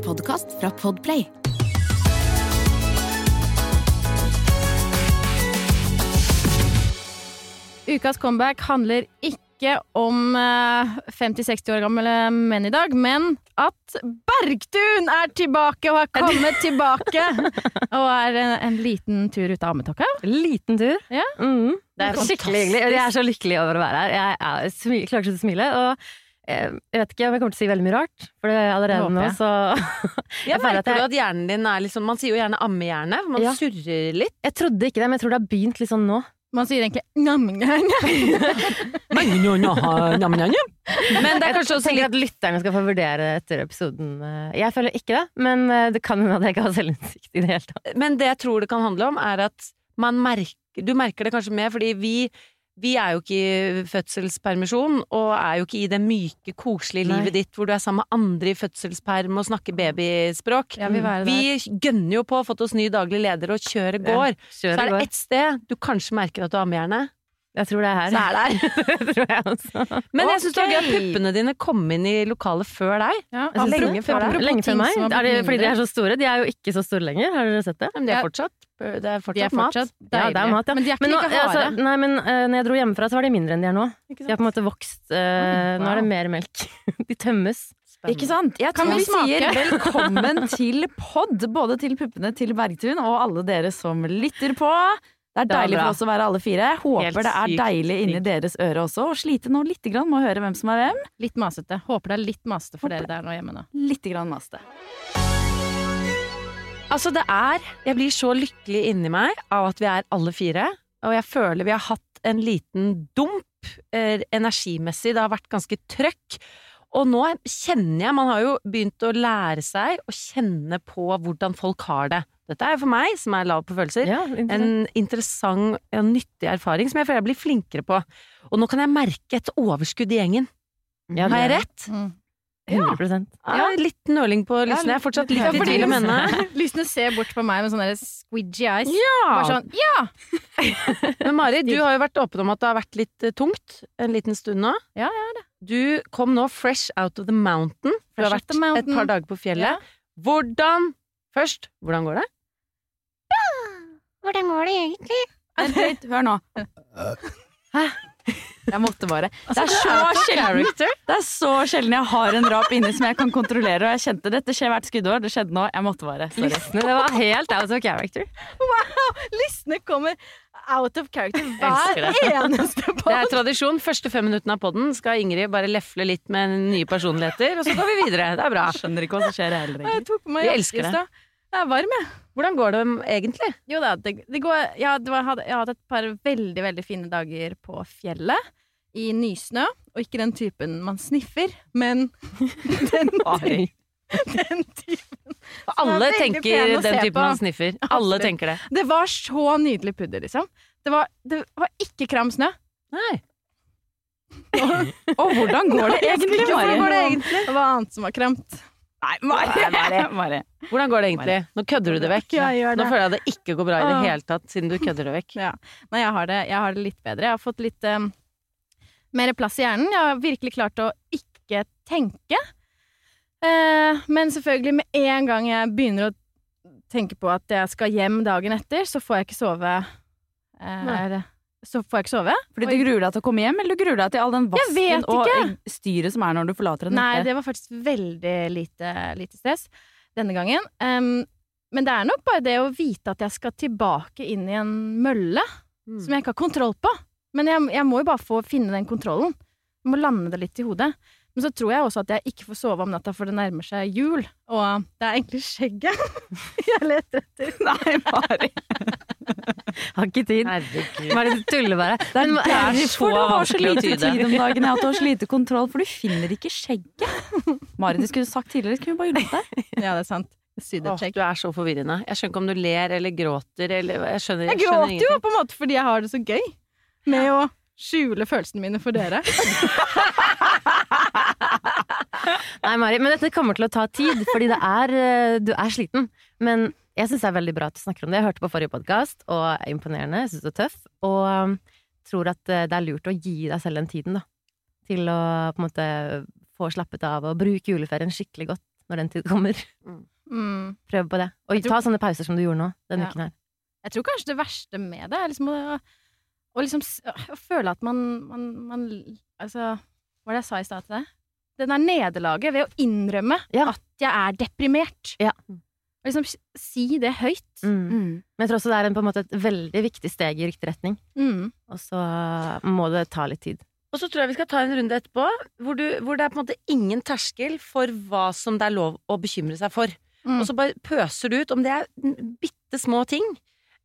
en podkast fra Podplay. Ukas comeback handler ikke om eh, 50-60 år gamle menn i dag, men at Bergtun er tilbake og har kommet tilbake! og er en, en liten tur ut av ammetåka. Liten tur. Ja. Mm. Det er skikkelig hyggelig. Jeg er så lykkelig over å være her. Jeg, er, klarer ikke å smile. Og eh, jeg vet ikke om jeg kommer til å si veldig mye rart, for det er allerede nå, så Jeg jeg merker at jeg- du at hjernen din er liksom Man sier jo gjerne ammehjerne, for man Ja. surrer litt. Jeg trodde ikke det, men jeg tror det har begynt litt sånn nå. Man sier egentlig namngang. Men det er kanskje også litt at lytterne skal få vurdere etter episoden. eh, Jeg føler ikke det, men eh, det kan hende at jeg ikke har selvinnsikt i det hele tatt. Men det jeg tror det kan handle om, er at man merker Du merker det kanskje mer, fordi vi vi er jo ikke i fødselspermisjon, og er jo ikke i det myke, koselige Nei. livet ditt hvor du er sammen med andre i fødselsperm og snakker babyspråk. Ja, vi. Vi gønner jo på, å fått oss ny daglig leder, og kjøret går. Så er det ett sted du kanskje merker at du har ammehjerne. Jeg tror det er her. Så er det her. det tror jeg også. Men jeg syns det var gøy at puppene dine kom inn i lokalet før deg. Ja, lenge før deg. Lenge før meg. Er det fordi de er så store? De er jo ikke så store lenger, har dere sett det? Men de er fortsatt, det er De er fortsatt, fortsatt Ja, det er mat, ja. Men de er ikke Men nå, like harde. altså, nei, men uh, når jeg dro hjemmefra, så var de mindre enn de er nå. De har på en måte vokst. Uh, wow. Nå er det mer melk. De tømmes. Ikke sant? Jeg Kan tror vi sier velkommen til pod, både til puppene til Bergtun og alle dere som lytter på. Det er Det deilig bra. for oss å være alle fire. Håper Helt det er deilig inni deres øre også. Og slite nå litt grann med å høre hvem som er hvem. Litt masete. Håper det er litt masete for dere der nå hjemme nå. Litt grann maste. Altså, det er Jeg blir så lykkelig inni meg av at vi er alle fire, og jeg føler vi har hatt en liten dump eh, energimessig. Det har vært ganske trøkk. Og nå kjenner jeg Man har jo begynt å lære seg å kjenne på hvordan folk har det. Dette er for meg, som er lav på følelser, Ja, en interessant og nyttig erfaring som jeg føler jeg blir flinkere på. Og nå kan jeg merke et overskudd i gjengen. Ja, Har jeg rett? Mm. 100 Ja, litt nøling på lysene. Jeg er fortsatt litt Ja, i tvil om henne. Lysene ser bort på meg med sånne der squidgy eyes. Ja! Bare sånn Ja! Men Mari, du har jo vært åpen om at det har vært litt eh, tungt en liten stund nå. Ja, jeg det. Du kom nå fresh out of the mountain. Du har vært et par dager på fjellet. Hvordan Først, hvordan går det? Hvordan går det egentlig? Vent litt, hør nå. Jeg måtte bare. Det er så sjelden. Det er så sjelden jeg har en rap inni som jeg kan kontrollere, og jeg kjente dette skjer hvert skuddår. Det skjedde nå. Jeg måtte bare. Sorry. Lysene, det var helt out of character. Wow! Lysene kommer out of character hver eneste Det er tradisjon. Første fem minuttene av podden skal Ingrid bare lefle litt med nye personligheter, og så går vi videre. Det er bra. Jeg Skjønner ikke hva som skjer, heller. Jeg tok på meg Vi elsker det. Jeg er varm, jeg. Hvordan går det egentlig? Jo da, det, det går ja, det var, jeg hadde- Jeg har hatt et par veldig, veldig fine dager på fjellet. I nysnø. Og ikke den typen man sniffer, men den, Mari. den typen. Alle tenker den typen man sniffer. Alle Absolutt. tenker det. Det var så nydelig pudder, liksom. Det var, det var ikke kram snø. Nei. Og hvordan går det egentlig, det Mari? Det var annet som var kramt. Nei, Mari! Hvordan går det egentlig? Nå kødder du det vekk. Ja, gjør Nå føler jeg det ikke går bra i det hele tatt, siden du kødder det vekk. Ja. Nei, jeg har det, jeg har det litt bedre. Jeg har fått litt eh, mer plass i hjernen. Jeg har virkelig klart å ikke tenke. Eh, men selvfølgelig, med en gang jeg begynner å tenke på at jeg skal hjem dagen etter, så får jeg ikke sove. Eh, så får jeg ikke sove. Fordi du gruer deg til å komme hjem, eller du gruer deg til all den vasken og styret som er når du forlater en Nei, det var faktisk veldig lite, lite stress denne gangen. Um, men det er nok bare det å vite at jeg skal tilbake inn i en mølle Mm. som jeg ikke har kontroll på. Men jeg, jeg må jo bare få finne den kontrollen. Jeg må lande det litt i hodet. Men så tror jeg også at jeg ikke får sove om natta, for det nærmer seg jul. Og det er egentlig skjegget jeg leter etter. Nei, Mari. Har ikke tid. Herregud. Hva er det du tuller bare? Det er Men hva- derfor du har så lite tid om dagen jeg har har så lite kontroll, for du finner ikke skjegget. Mari, du skulle sagt tidligere, skulle vi bare hjulpet deg. Ja, det er sant. Åh, du er så forvirrende. Jeg skjønner ikke om du ler eller gråter eller Jeg skjønner, Jeg skjønner gråter jo på en måte fordi jeg har det så gøy med å skjule følelsene mine for dere. Nei, Mari, men dette kommer til å ta tid, fordi det er, eh, du er sliten. Men jeg syns det er veldig bra at du snakker om det. Jeg hørte på forrige podkast, og er imponerende. Jeg syns du er tøff. Og um, tror at eh, det er lurt å gi deg selv den tiden, da. Til å på en måte få slappet av og bruke juleferien skikkelig godt når den tid kommer. Mm. Prøv på det. Og tror- ta sånne pauser som du gjorde nå denne Ja. uken her. Jeg tror kanskje det verste med det er liksom å, å liksom å føle at man, man, man Altså, hva var det jeg sa i stad til deg? Det der nederlaget ved å innrømme Ja. at jeg er deprimert. Ja. Og liksom si det høyt. Mm. Mm. Men jeg tror også det er en, på en måte et veldig viktig steg i riktig retning. Mm. Og så må det ta litt tid. Og så tror jeg vi skal ta en runde etterpå hvor, du, hvor det er på en måte ingen terskel for hva som det er lov å bekymre seg for. Mm. Og så bare pøser du ut om det er bitte små ting.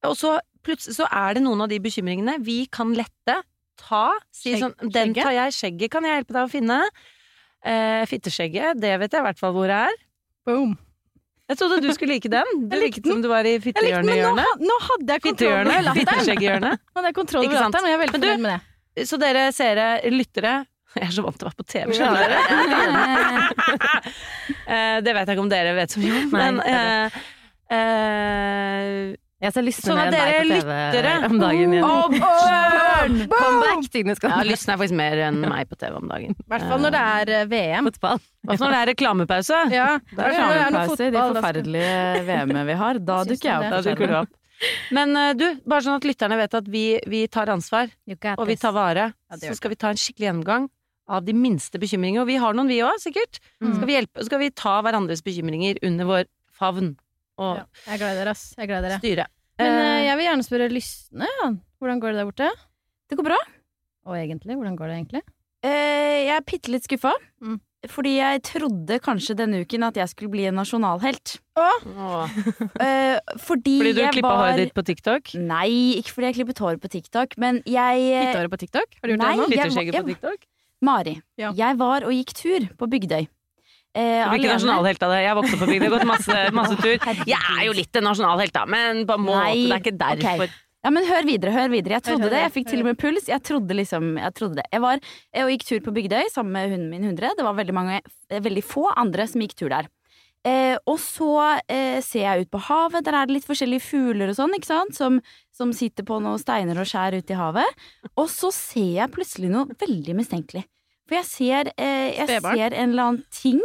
Og så plutselig så er det noen av de bekymringene vi kan lette. Ta. Si Skjegg- sånn Den skjegget? tar jeg. Skjegget kan jeg hjelpe deg å finne. Eh, fitteskjegget, det vet jeg i hvert fall hvor det er. Boom. Jeg trodde du skulle like den. Du virket som du var i fittehjørnehjørnet. nå, nå hadde jeg kontroll over latteren. Hadde jeg kontroll over latteren, og jeg er veldig fornøyd med det. Så dere seere, lyttere Jeg er så vant til å være på TV, skjønner dere. Eh, det vet jeg ikke om dere vet så mye om, men eh, eh, Jeg ser lysne Sånn at dere lyttere- om dagen igjen. Oh, burn! Comeback! Tidenes Ja, comeback. Er faktisk mer enn meg på TV om dagen. I hvert fall når det er eh, VM. Fotball. Også når det er reklamepause. Ja, Det er reklamepause i de forferdelige VM-ene vi har. Da dukker jeg opp. Da dukker du opp. Men uh, du, bare sånn at lytterne vet at vi, vi tar ansvar, og vi tar vare. Ja, Så skal vi ta en skikkelig gjennomgang av de minste bekymringene. Og vi har noen, vi òg, sikkert. Mm. Skal vi hjelpe, skal vi ta hverandres bekymringer under vår favn og Ja, jeg er dere, ass. Jeg gleder styre. Men Eh, jeg vil gjerne spørre lystne. Ja. Hvordan går det der borte? Det går bra. Og egentlig, hvordan går det egentlig? Uh, jeg er bitte litt skuffa. Mm. Fordi jeg trodde kanskje denne uken at jeg skulle bli en nasjonalhelt. åh. Uh, fordi, Fordi du jeg klippa var håret ditt på TikTok? Nei, ikke fordi jeg klippet håret på TikTok, men jeg Klippet Fittehåret på TikTok? Har du gjort Nei. det nå? Jeg på TikTok? Mari, Ja. jeg var og gikk tur på Bygdøy. Eh, alene. nasjonalhelt av det. Jeg vokste opp på bygda, gått masse, masse tur. Jeg er jo litt en nasjonalhelt, da, men på en måte. Nei, Det er ikke derfor. Okay. Ja, men hør videre, hør videre. Jeg trodde hør, det. Jeg hør, fikk til og med puls. Jeg trodde liksom, jeg trodde det. Jeg var og gikk tur på Bygdøy sammen med hunden min Hundre. Det var veldig, mange, eh, veldig få andre som gikk tur der. Eh, og så eh, ser jeg ut på havet. Der er det litt forskjellige fugler og sånn, ikke sant? Som, som sitter på noen steiner og skjær ute i havet. Og så ser jeg plutselig noe veldig mistenkelig. For jeg ser, eh, jeg ser en eller annen ting.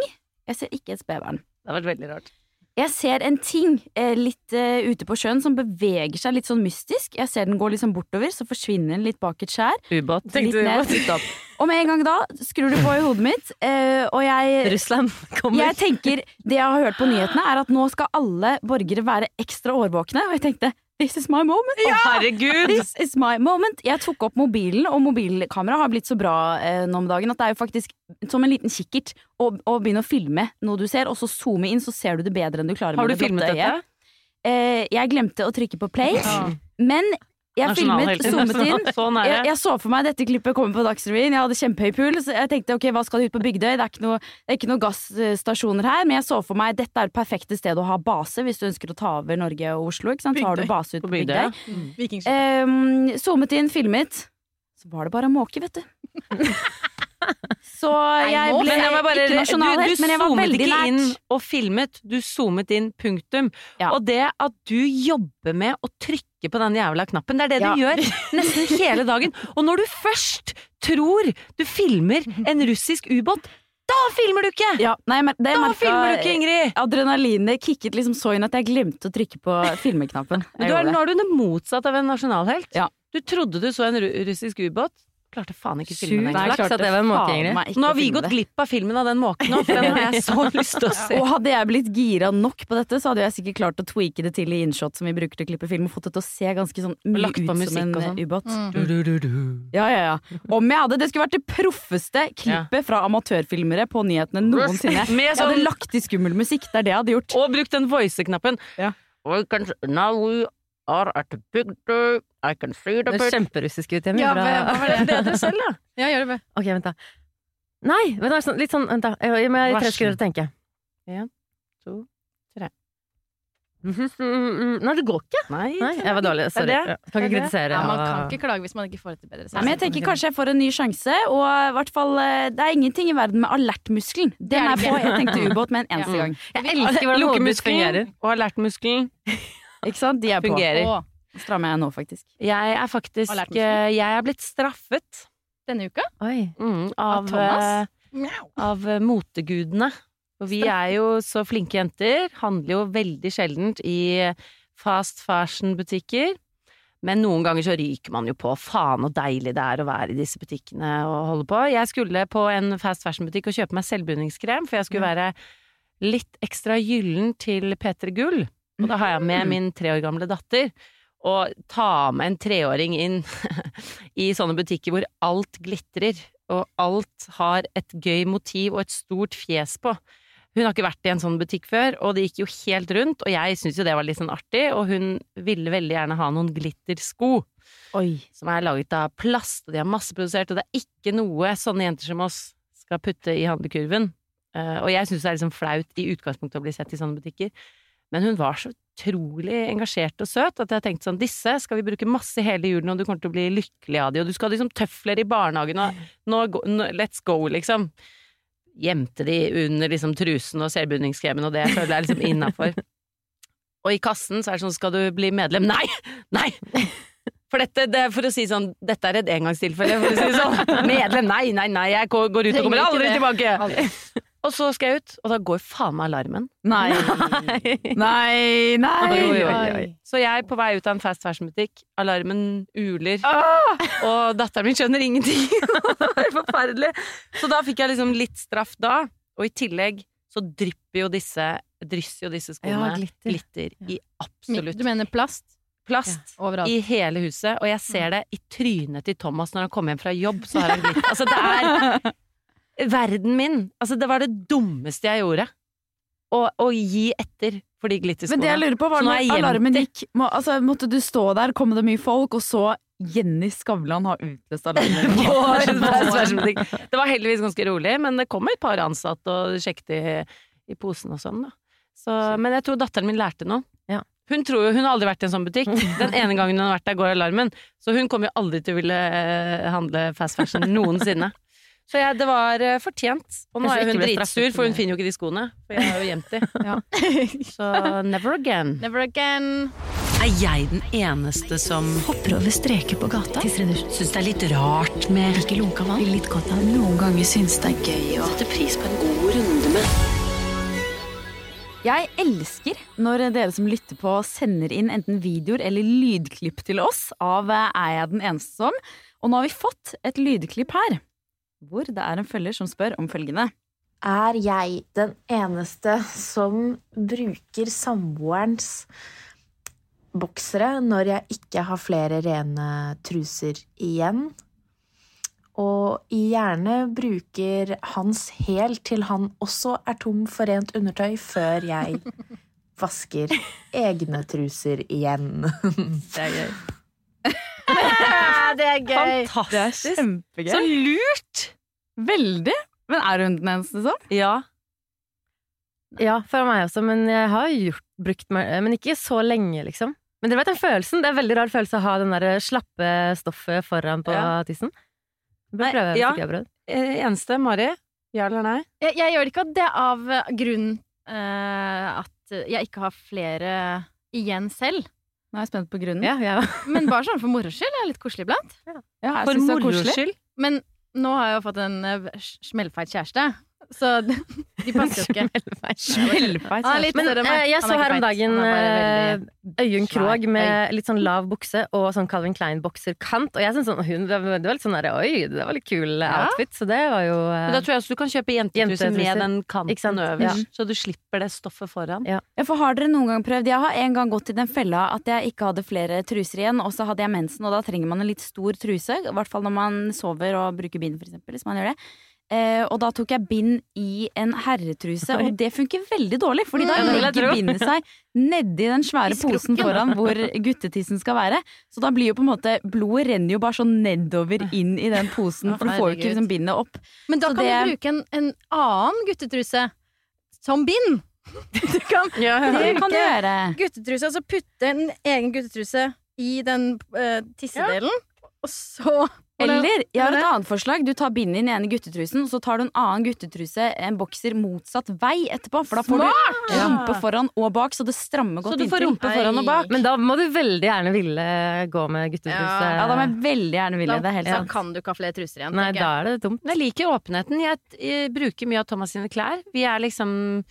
Jeg ser ikke et spedbarn. Det har vært veldig rart. Jeg ser en ting eh, litt eh, ute på sjøen som beveger seg litt sånn mystisk. Jeg ser den gå liksom bortover, så forsvinner den litt bak et skjær. Ubåt. Litt ned, litt opp. Og med en gang da skrur du på i hodet mitt, eh, og jeg Russland kommer. jeg tenker, Det jeg har hørt på nyhetene, er at nå skal alle borgere være ekstra årvåkne. Og jeg tenkte this is my moment. Å, herregud! This is my moment. Jeg tok opp mobilen, og mobilkamera har blitt så bra eh, nå om dagen at det er jo faktisk som en liten kikkert å, å begynne å filme noe du ser, og så zoome inn, så ser du det bedre enn du klarer Har med du det blotte filmet øyet. dette? Eh, jeg glemte å trykke på play, Ja. men jeg filmet, zoomet inn. Sånn. Jeg, jeg så for meg dette klippet komme på Dagsrevyen. Jeg hadde kjempehøy puls. Jeg tenkte ok, hva skal de ut på Bygdøy? Det er ikke noen det noe gasstasjoner her. Men jeg så for meg dette er det perfekte stedet å ha base hvis du ønsker å ta over Norge og Oslo. Ikke sant? Så har du base ut På på Bygdøy, Bygdøy. ja. Mm. Um, zoomet inn, filmet. Så var det bare måke, vet du. Så jeg ble Men jeg bare, ikke nasjonalhelt, du, du men jeg var zoomet ikke inn og filmet, du zoomet inn punktum. Ja. Og det at du jobber med å trykke på den jævla knappen, det er det Ja. du gjør nesten hele dagen. Og når du først tror du filmer en russisk ubåt, da filmer du ikke! Ja, nei, men det Da merka- filmer du ikke, Ingrid! Adrenalinet kicket liksom så inn at jeg glemte å trykke på filmeknappen. Du nå er du det motsatte av en nasjonalhelt. Ja. Du trodde du så en russisk ubåt. Klarte faen ikke filmen den. Flaks at var Nå har vi gått glipp av filmen av den måken nå, for den har jeg så lyst til å se. Og hadde jeg blitt gira nok på dette, så hadde jeg sikkert klart å tweake det til i innshot som vi bruker til å klippe film, og fått det til å se ganske sånn mye lagt på ut som en sånn. ubåt. Mm. Ja, ja, ja. Om jeg hadde. Det skulle vært det proffeste klippet fra amatørfilmere på nyhetene noensinne. Med Jeg hadde sånn, lagt i skummel musikk. Det er det jeg hadde gjort. og brukt den voice-knappen. Ja. Now we are at the picture, I can see the Det er picture. kjemperussisk ut. Hjemme. Ja, Bra. hva- var det? Bedre selv, da. Ja, gjør det. Ok, vent da. Nei, vent da, sånn, litt sånn, vent da. Jeg, jeg, jeg, Vær tre sekunder å tenke. En, to, tre. Nei, det går ikke. Nei, Nei, jeg var dårlig. Sorry. Er det. Kan ikke er det. kritisere. Ja, man kan ikke klage hvis man ikke får det til bedre. Nei, men jeg tenker kanskje jeg får en ny sjanse, og i hvert fall eh, Det er ingenting i verden med alertmuskelen. Den er er på. Jeg tenkte ubåt med en eneste Ja. gang. Jeg elsker hvordan hodet fungerer. Og alertmuskelen Ikke sant? De er på. fungerer. Å, Strammer jeg nå, faktisk. Jeg er faktisk Alertmuskelen. eh, Jeg er blitt straffet denne uka? Oi. mm, Av av, Thomas? eh, av eh, motegudene. Og vi er jo så flinke jenter, handler jo veldig sjeldent i fast fashion-butikker. Men noen ganger så ryker man jo på. Faen så deilig det er å være i disse butikkene og holde på. Jeg skulle på en fast fashion-butikk og kjøpe meg selvbundingskrem, for jeg skulle være litt ekstra gyllen til P3 Gull. Og da har jeg med min tre år gamle datter. Og ta med en treåring inn i sånne butikker hvor alt glitrer, og alt har et gøy motiv og et stort fjes på. Hun har ikke vært i en sånn butikk før, og det gikk jo helt rundt, og jeg syntes jo det var litt sånn artig, og hun ville veldig gjerne ha noen glittersko. Oi. Som er laget av plast, og de har masseprodusert, og det er ikke noe sånne jenter som oss skal putte i handlekurven. Eh, og jeg syns det er liksom flaut i utgangspunktet å bli sett i sånne butikker. Men hun var så utrolig engasjert og søt at jeg tenkte sånn disse skal vi bruke masse hele julen, og du kommer til å bli lykkelig av de, og du skal ha liksom tøfler i barnehagen, og nå, nå let's go, liksom. Gjemte de under liksom trusen og selvbruningskremen og det jeg føler er liksom innafor. Og i kassen så er det sånn skal du bli medlem? Nei! Nei! For dette, det for å si sånn, dette er et engangstilfelle, for å si sånn. Medlem? Nei, nei, nei, jeg går går ut og kommer aldri tilbake! Og så skal jeg ut, og da går faen meg alarmen. Nei. Nei, nei. Oi, oi, oi. Så jeg er på vei ut av en fast fashion-butikk, alarmen uler, Ah! og datteren min skjønner ingenting. det er forferdelig. Så da fikk jeg liksom litt straff da, og i tillegg så drypper jo disse, drysser jo disse skoene Ja, glitter. glitter i absolutt Du mener plast? plast. ja, I hele huset, og jeg ser det i trynet til Thomas når han kommer hjem fra jobb, så har han glitter. Altså, det er verden min. Altså, det var det dummeste jeg gjorde. Å, å gi etter for de glitterskoene. Men det jeg lurer på, var når alarmen gikk må, altså, Måtte du stå der, kom det mye folk, og så Jenny Skavlan har utløst alarmen? Det var heldigvis ganske rolig, men det kom et par ansatte og sjekket i, i posen og sånn, da. Så, men jeg tror datteren min lærte noe. Ja. Hun tror jo, hun har aldri vært i en sånn butikk. Den ene gangen hun har vært der, går alarmen. Så hun kommer jo aldri til å ville eh, handle fast fashion noensinne. Så jeg, det var uh, fortjent. Og nå er hun dritsur, for hun finner jo ikke de skoene. For jeg har jo gjemt de. Så never again. Never again. Er jeg den eneste som hopper over streker på gata? Syns det er litt rart med Ikke lunka vann? Litt godt av Noen ganger syns det er gøy å sette pris på en god runde med Jeg elsker når dere som lytter på sender inn enten videoer eller lydklipp til oss av eh, Er jeg den eneste som? Og nå har vi fått et lydklipp her, hvor det er en følger som spør om følgende. Er jeg den eneste som bruker samboerens boksere når jeg ikke har flere rene truser igjen? Og gjerne bruker hans helt til han også er tom for rent undertøy før jeg vasker egne truser igjen. Det er gøy. det er gøy. Fantastisk. Kjempegøy. Så lurt! Veldig. Men er hun den eneste som? Ja. Ja, for meg også, men jeg har gjort, brukt meg Men ikke så lenge, liksom. Men dere vet den følelsen? Det er en veldig rar følelse å ha den der slappe stoffet foran på Ja. tissen. Bør Nei, prøve ja. jeg. Eh, Eneste, Mari? Ja eller nei? Jeg, jeg gjør det ikke av det av eh, grunn uh, at jeg ikke har flere igjen selv. Nå er jeg spent på grunnen. Ja, ja. Men bare sånn for moro skyld. Jeg er litt koselig iblant. Ja, For er moro skyld? Men nå har jeg jo fått en eh, smellfeit kjæreste, så de passer jo ikke. Er litt Men større enn meg. eh, jeg Han så er ikke her om feit. dagen Han er bare eh, Øyunn svær. Krogh med litt sånn lav bukse og sånn Calvin Klein-bokserkant. Og jeg synes sånn, hun, det var litt sånn der, Oi, det var litt kul Ja. outfit. Så det var jo eh, Men da tror jeg også du kan kjøpe jentetruser Jentetruser. med den Ikke sant? kanten øverst, Ja. så du slipper det stoffet foran. Ja. Ja, for har dere noen gang prøvd Jeg har en gang gått i den fella at jeg ikke hadde flere truser igjen, og så hadde jeg mensen, og da trenger man en litt stor truse. I hvert fall når man sover og bruker bind, for eksempel. Hvis man gjør det. Eh, og da tok jeg bind i en herretruse, Oi. og det funker veldig dårlig. Fordi da Ja, vil legger bindet seg nedi den svære posen foran hvor guttetissen skal være. Så da blir jo på en måte Blodet renner jo bare sånn nedover inn i den posen, for du får jo ikke liksom bindet opp. Men da Så kan det- du bruke en, en annen guttetruse som bind. Du kan Det kan du gjøre. guttetruse, altså putte en egen guttetruse i den uh, tissedelen, og så Eller jeg har et annet forslag. Du tar bindet i den ene guttetrusen, og så tar du en annen guttetruse, en bokser, motsatt vei etterpå. For da får du rumpe foran og bak, så det strammer Så du får inntil. rumpe foran og bak. Men da må du veldig gjerne ville gå med guttetruse. Ja, da må jeg veldig gjerne ville. Det er helt Da sant. kan du ikke ha flere truser igjen. Nei, da er det dumt. Jeg liker åpenheten. Jeg, jeg bruker mye av Thomas sine klær. Vi er liksom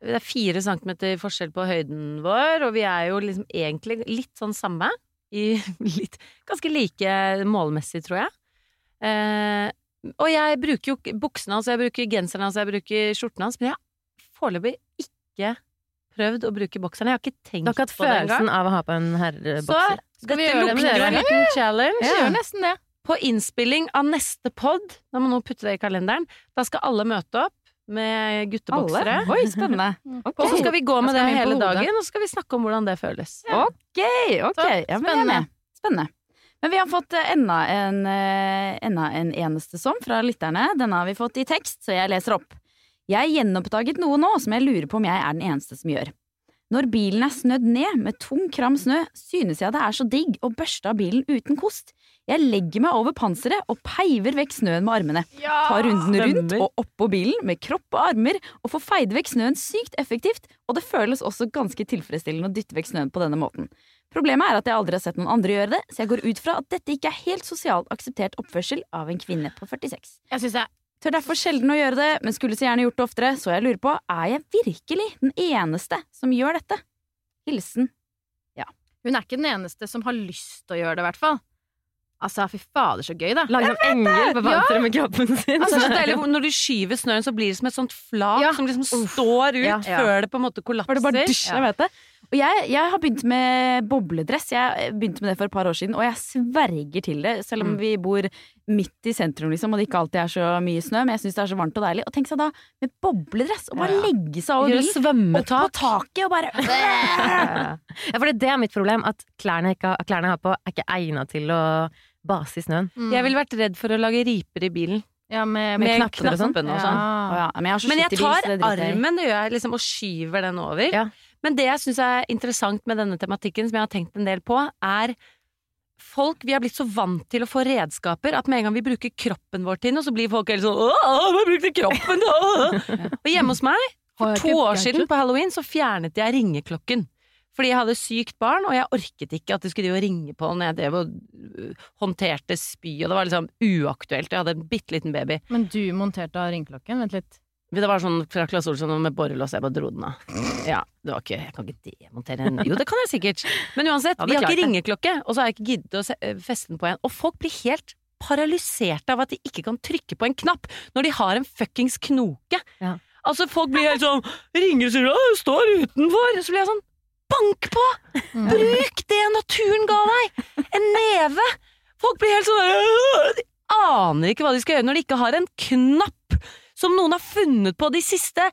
Det er fire centimeter forskjell på høyden vår, og vi er jo liksom egentlig litt sånn samme. I litt Ganske like målmessig, tror jeg. Eh, og jeg bruker jo buksene hans, jeg bruker genseren hans, jeg bruker skjorten hans, men jeg har foreløpig ikke prøvd å bruke bokserne. Jeg har ikke tenkt på det engang. Du har ikke hatt følelsen av å ha på en Så herrebokser? Vi dette lukter jo en liten challenge. Ja. gjør nesten det. På innspilling av neste pod, da må noen putte det i kalenderen, da skal alle møte opp med gutteboksere. Alle? Oi, spennende. Okay. Og så skal vi gå med det hele dagen, og så skal vi snakke om hvordan det føles. ok. ok. Så, Ja, jeg er med. Spennende. Men vi har fått eh, enda en, eh, enda en eneste som fra lytterne. Denne har vi fått i tekst, så jeg leser opp. Jeg gjenoppdaget noe nå som jeg lurer på om jeg er den eneste som gjør. Når bilen er snødd ned med tung kram snø, synes jeg det er så digg å børste av bilen uten kost. Jeg legger meg over panseret og peiver vekk snøen med armene. Tar runden rundt stemmer. og oppå bilen med kropp og armer og får feid vekk snøen sykt effektivt, og det føles også ganske tilfredsstillende å dytte vekk snøen på denne måten. Problemet er at jeg aldri har sett noen andre gjøre det, så jeg går ut fra at dette ikke er helt sosialt akseptert oppførsel av en kvinne på 46. Jeg synes jeg Tør derfor sjelden å gjøre det, men skulle så gjerne gjort det oftere, så jeg lurer på, er jeg virkelig den eneste som gjør dette? Hilsen Hun er ikke den eneste som har lyst til å gjøre det, i hvert fall. Altså, fy fader, så gøy, da. Lage en engel på panseret med kroppen sin. Altså, så deilig, når du skyver snøen, så blir det som et sånt flak Ja. som liksom står ut Ja. før det på en måte kollapser. Var det bare dusj? Jeg vet det. Og jeg, jeg har begynt med bobledress. Jeg begynte med det for et par år siden, og jeg sverger til det. Selv om Mm. vi bor midt i sentrum, liksom, og det ikke alltid er så mye snø. Men jeg syns det er så varmt og deilig. Og tenk seg da med bobledress, og bare Ja. legge seg over bilen. Opp på taket og bare Ja, for det er mitt problem, at klærne jeg, ikke har, klærne jeg har på, er ikke egna til å base i snøen. Mm. Jeg ville vært redd for å lage riper i bilen. Ja, med, Med med knapper og sånn. knappene og sånn. Ja. ja, Men jeg har så Men jeg tar bil, armen, det gjør jeg liksom, og skyver den over. Men det jeg syns er interessant med denne tematikken, som jeg har tenkt en del på, er folk Vi har blitt så vant til å få redskaper at med en gang vi bruker kroppen vår til noe, så blir folk helt sånn Åh, jeg brukte kroppen! Åh! Og hjemme hos meg, for to år siden på halloween, så fjernet jeg ringeklokken. Fordi jeg hadde sykt barn, og jeg orket ikke at det skulle ringe på når jeg drev og øh, håndterte spy, og det var liksom uaktuelt. Jeg hadde en bitte liten baby. Men du monterte av ringeklokken? Vent litt. Det var sånn fra Claes Olsson med borrelås, jeg bare dro den av. Ja, det var ikke Jeg kan ikke demontere en Jo, det kan jeg sikkert. Men uansett, vi har ikke ringeklokke, og så har jeg ikke giddet å øh, feste den på en. Og folk blir helt paralyserte av at de ikke kan trykke på en knapp når de har en fuckings knoke. Ja. Altså, folk blir helt sånn Ringer og sier 'Å, det står utenfor'. Så blir jeg sånn Bank på! Mm. Bruk det naturen ga deg! En neve! Folk blir helt sånn De aner ikke hva de skal gjøre når de ikke har en knapp som noen har funnet på de siste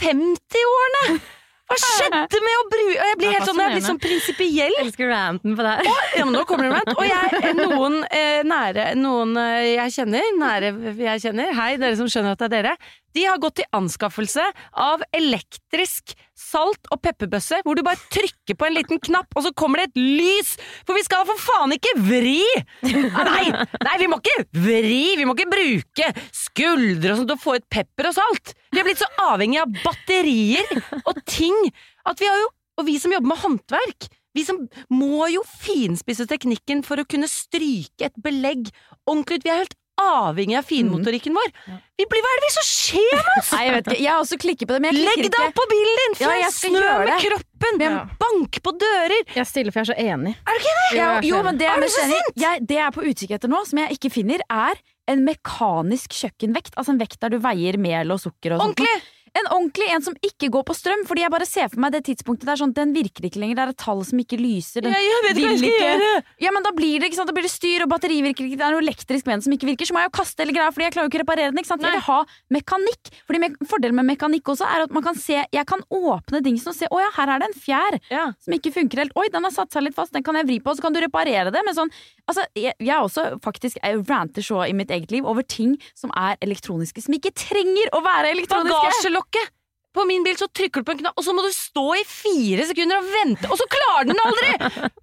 50 årene! Hva skjedde med å bruke Jeg blir helt sånn, jeg blir sånn prinsipiell. Elsker ranten på det her. Ja, men nå kommer det rant. Og jeg, noen eh, nære Noen eh, jeg kjenner, nære jeg kjenner, hei, dere som skjønner at det er dere, de har gått til anskaffelse av elektrisk salt- og pepperbøsse, hvor du bare trykker på en liten knapp, og så kommer det et lys! For vi skal for faen ikke vri! Nei, nei, vi må ikke vri! Vi må ikke bruke skuldre og sånt til å få ut pepper og salt! Vi er blitt så avhengig av batterier og ting at vi har jo Og vi som jobber med håndverk, vi som må jo finspisse teknikken for å kunne stryke et belegg ordentlig ut. Vi er helt avhengig av finmotorikken vår. Vi blir, hva er det vi som skjer med oss?! Nei, jeg vet ikke. Jeg også klikket på det, men jeg Legg deg opp på bilen din! Ja, Få skal snø med det. kroppen! Ja. Bank på dører! Jeg stiller, for jeg er så enig. Er du ikke det? Ja, jo, men det, Er er mest jeg, det jeg er på utkikk etter nå, som jeg ikke finner, er en mekanisk kjøkkenvekt. Altså en vekt der du veier mel og sukker og sånt. Ordentlig! En ordentlig en som ikke går på strøm, fordi jeg bare ser for meg det tidspunktet der sånn, den virker ikke lenger, det er et tall som ikke lyser. Den, Jeg, jeg vet hva jeg skal ikke- gjøre! ja, men da blir det ikke sant, da blir det styr, og batteri virker ikke, det er noe elektrisk med den som ikke virker, så må jeg jo kaste hele greia, fordi jeg klarer jo ikke å reparere den, ikke sant? Jeg vil ha mekanikk, fordi me fordelen med mekanikk også er at man kan se, jeg kan åpne dingsen og se, å ja, her er det en fjær Ja. som ikke funker helt. Oi, den har satt seg litt fast, den kan jeg vri på, og så kan du reparere det. Men sånn, altså, jeg, jeg er også faktisk jeg ranter så i mitt eget liv over ting som er elektroniske, som ikke trenger å være elektroniske. Bagasjelokket! på min bil så trykker du på en knapp, og så må du stå i fire sekunder og vente, og så klarer den aldri!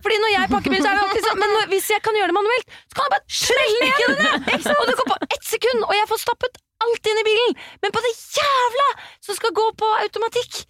Fordi når jeg pakker bil, så er det alltid sånn Men når, hvis jeg kan gjøre det manuelt, så kan jeg bare smelle igjen denne! Og det går på ett sekund, og jeg får stappet alt inn i bilen! Men på det jævla som skal gå på automatikk!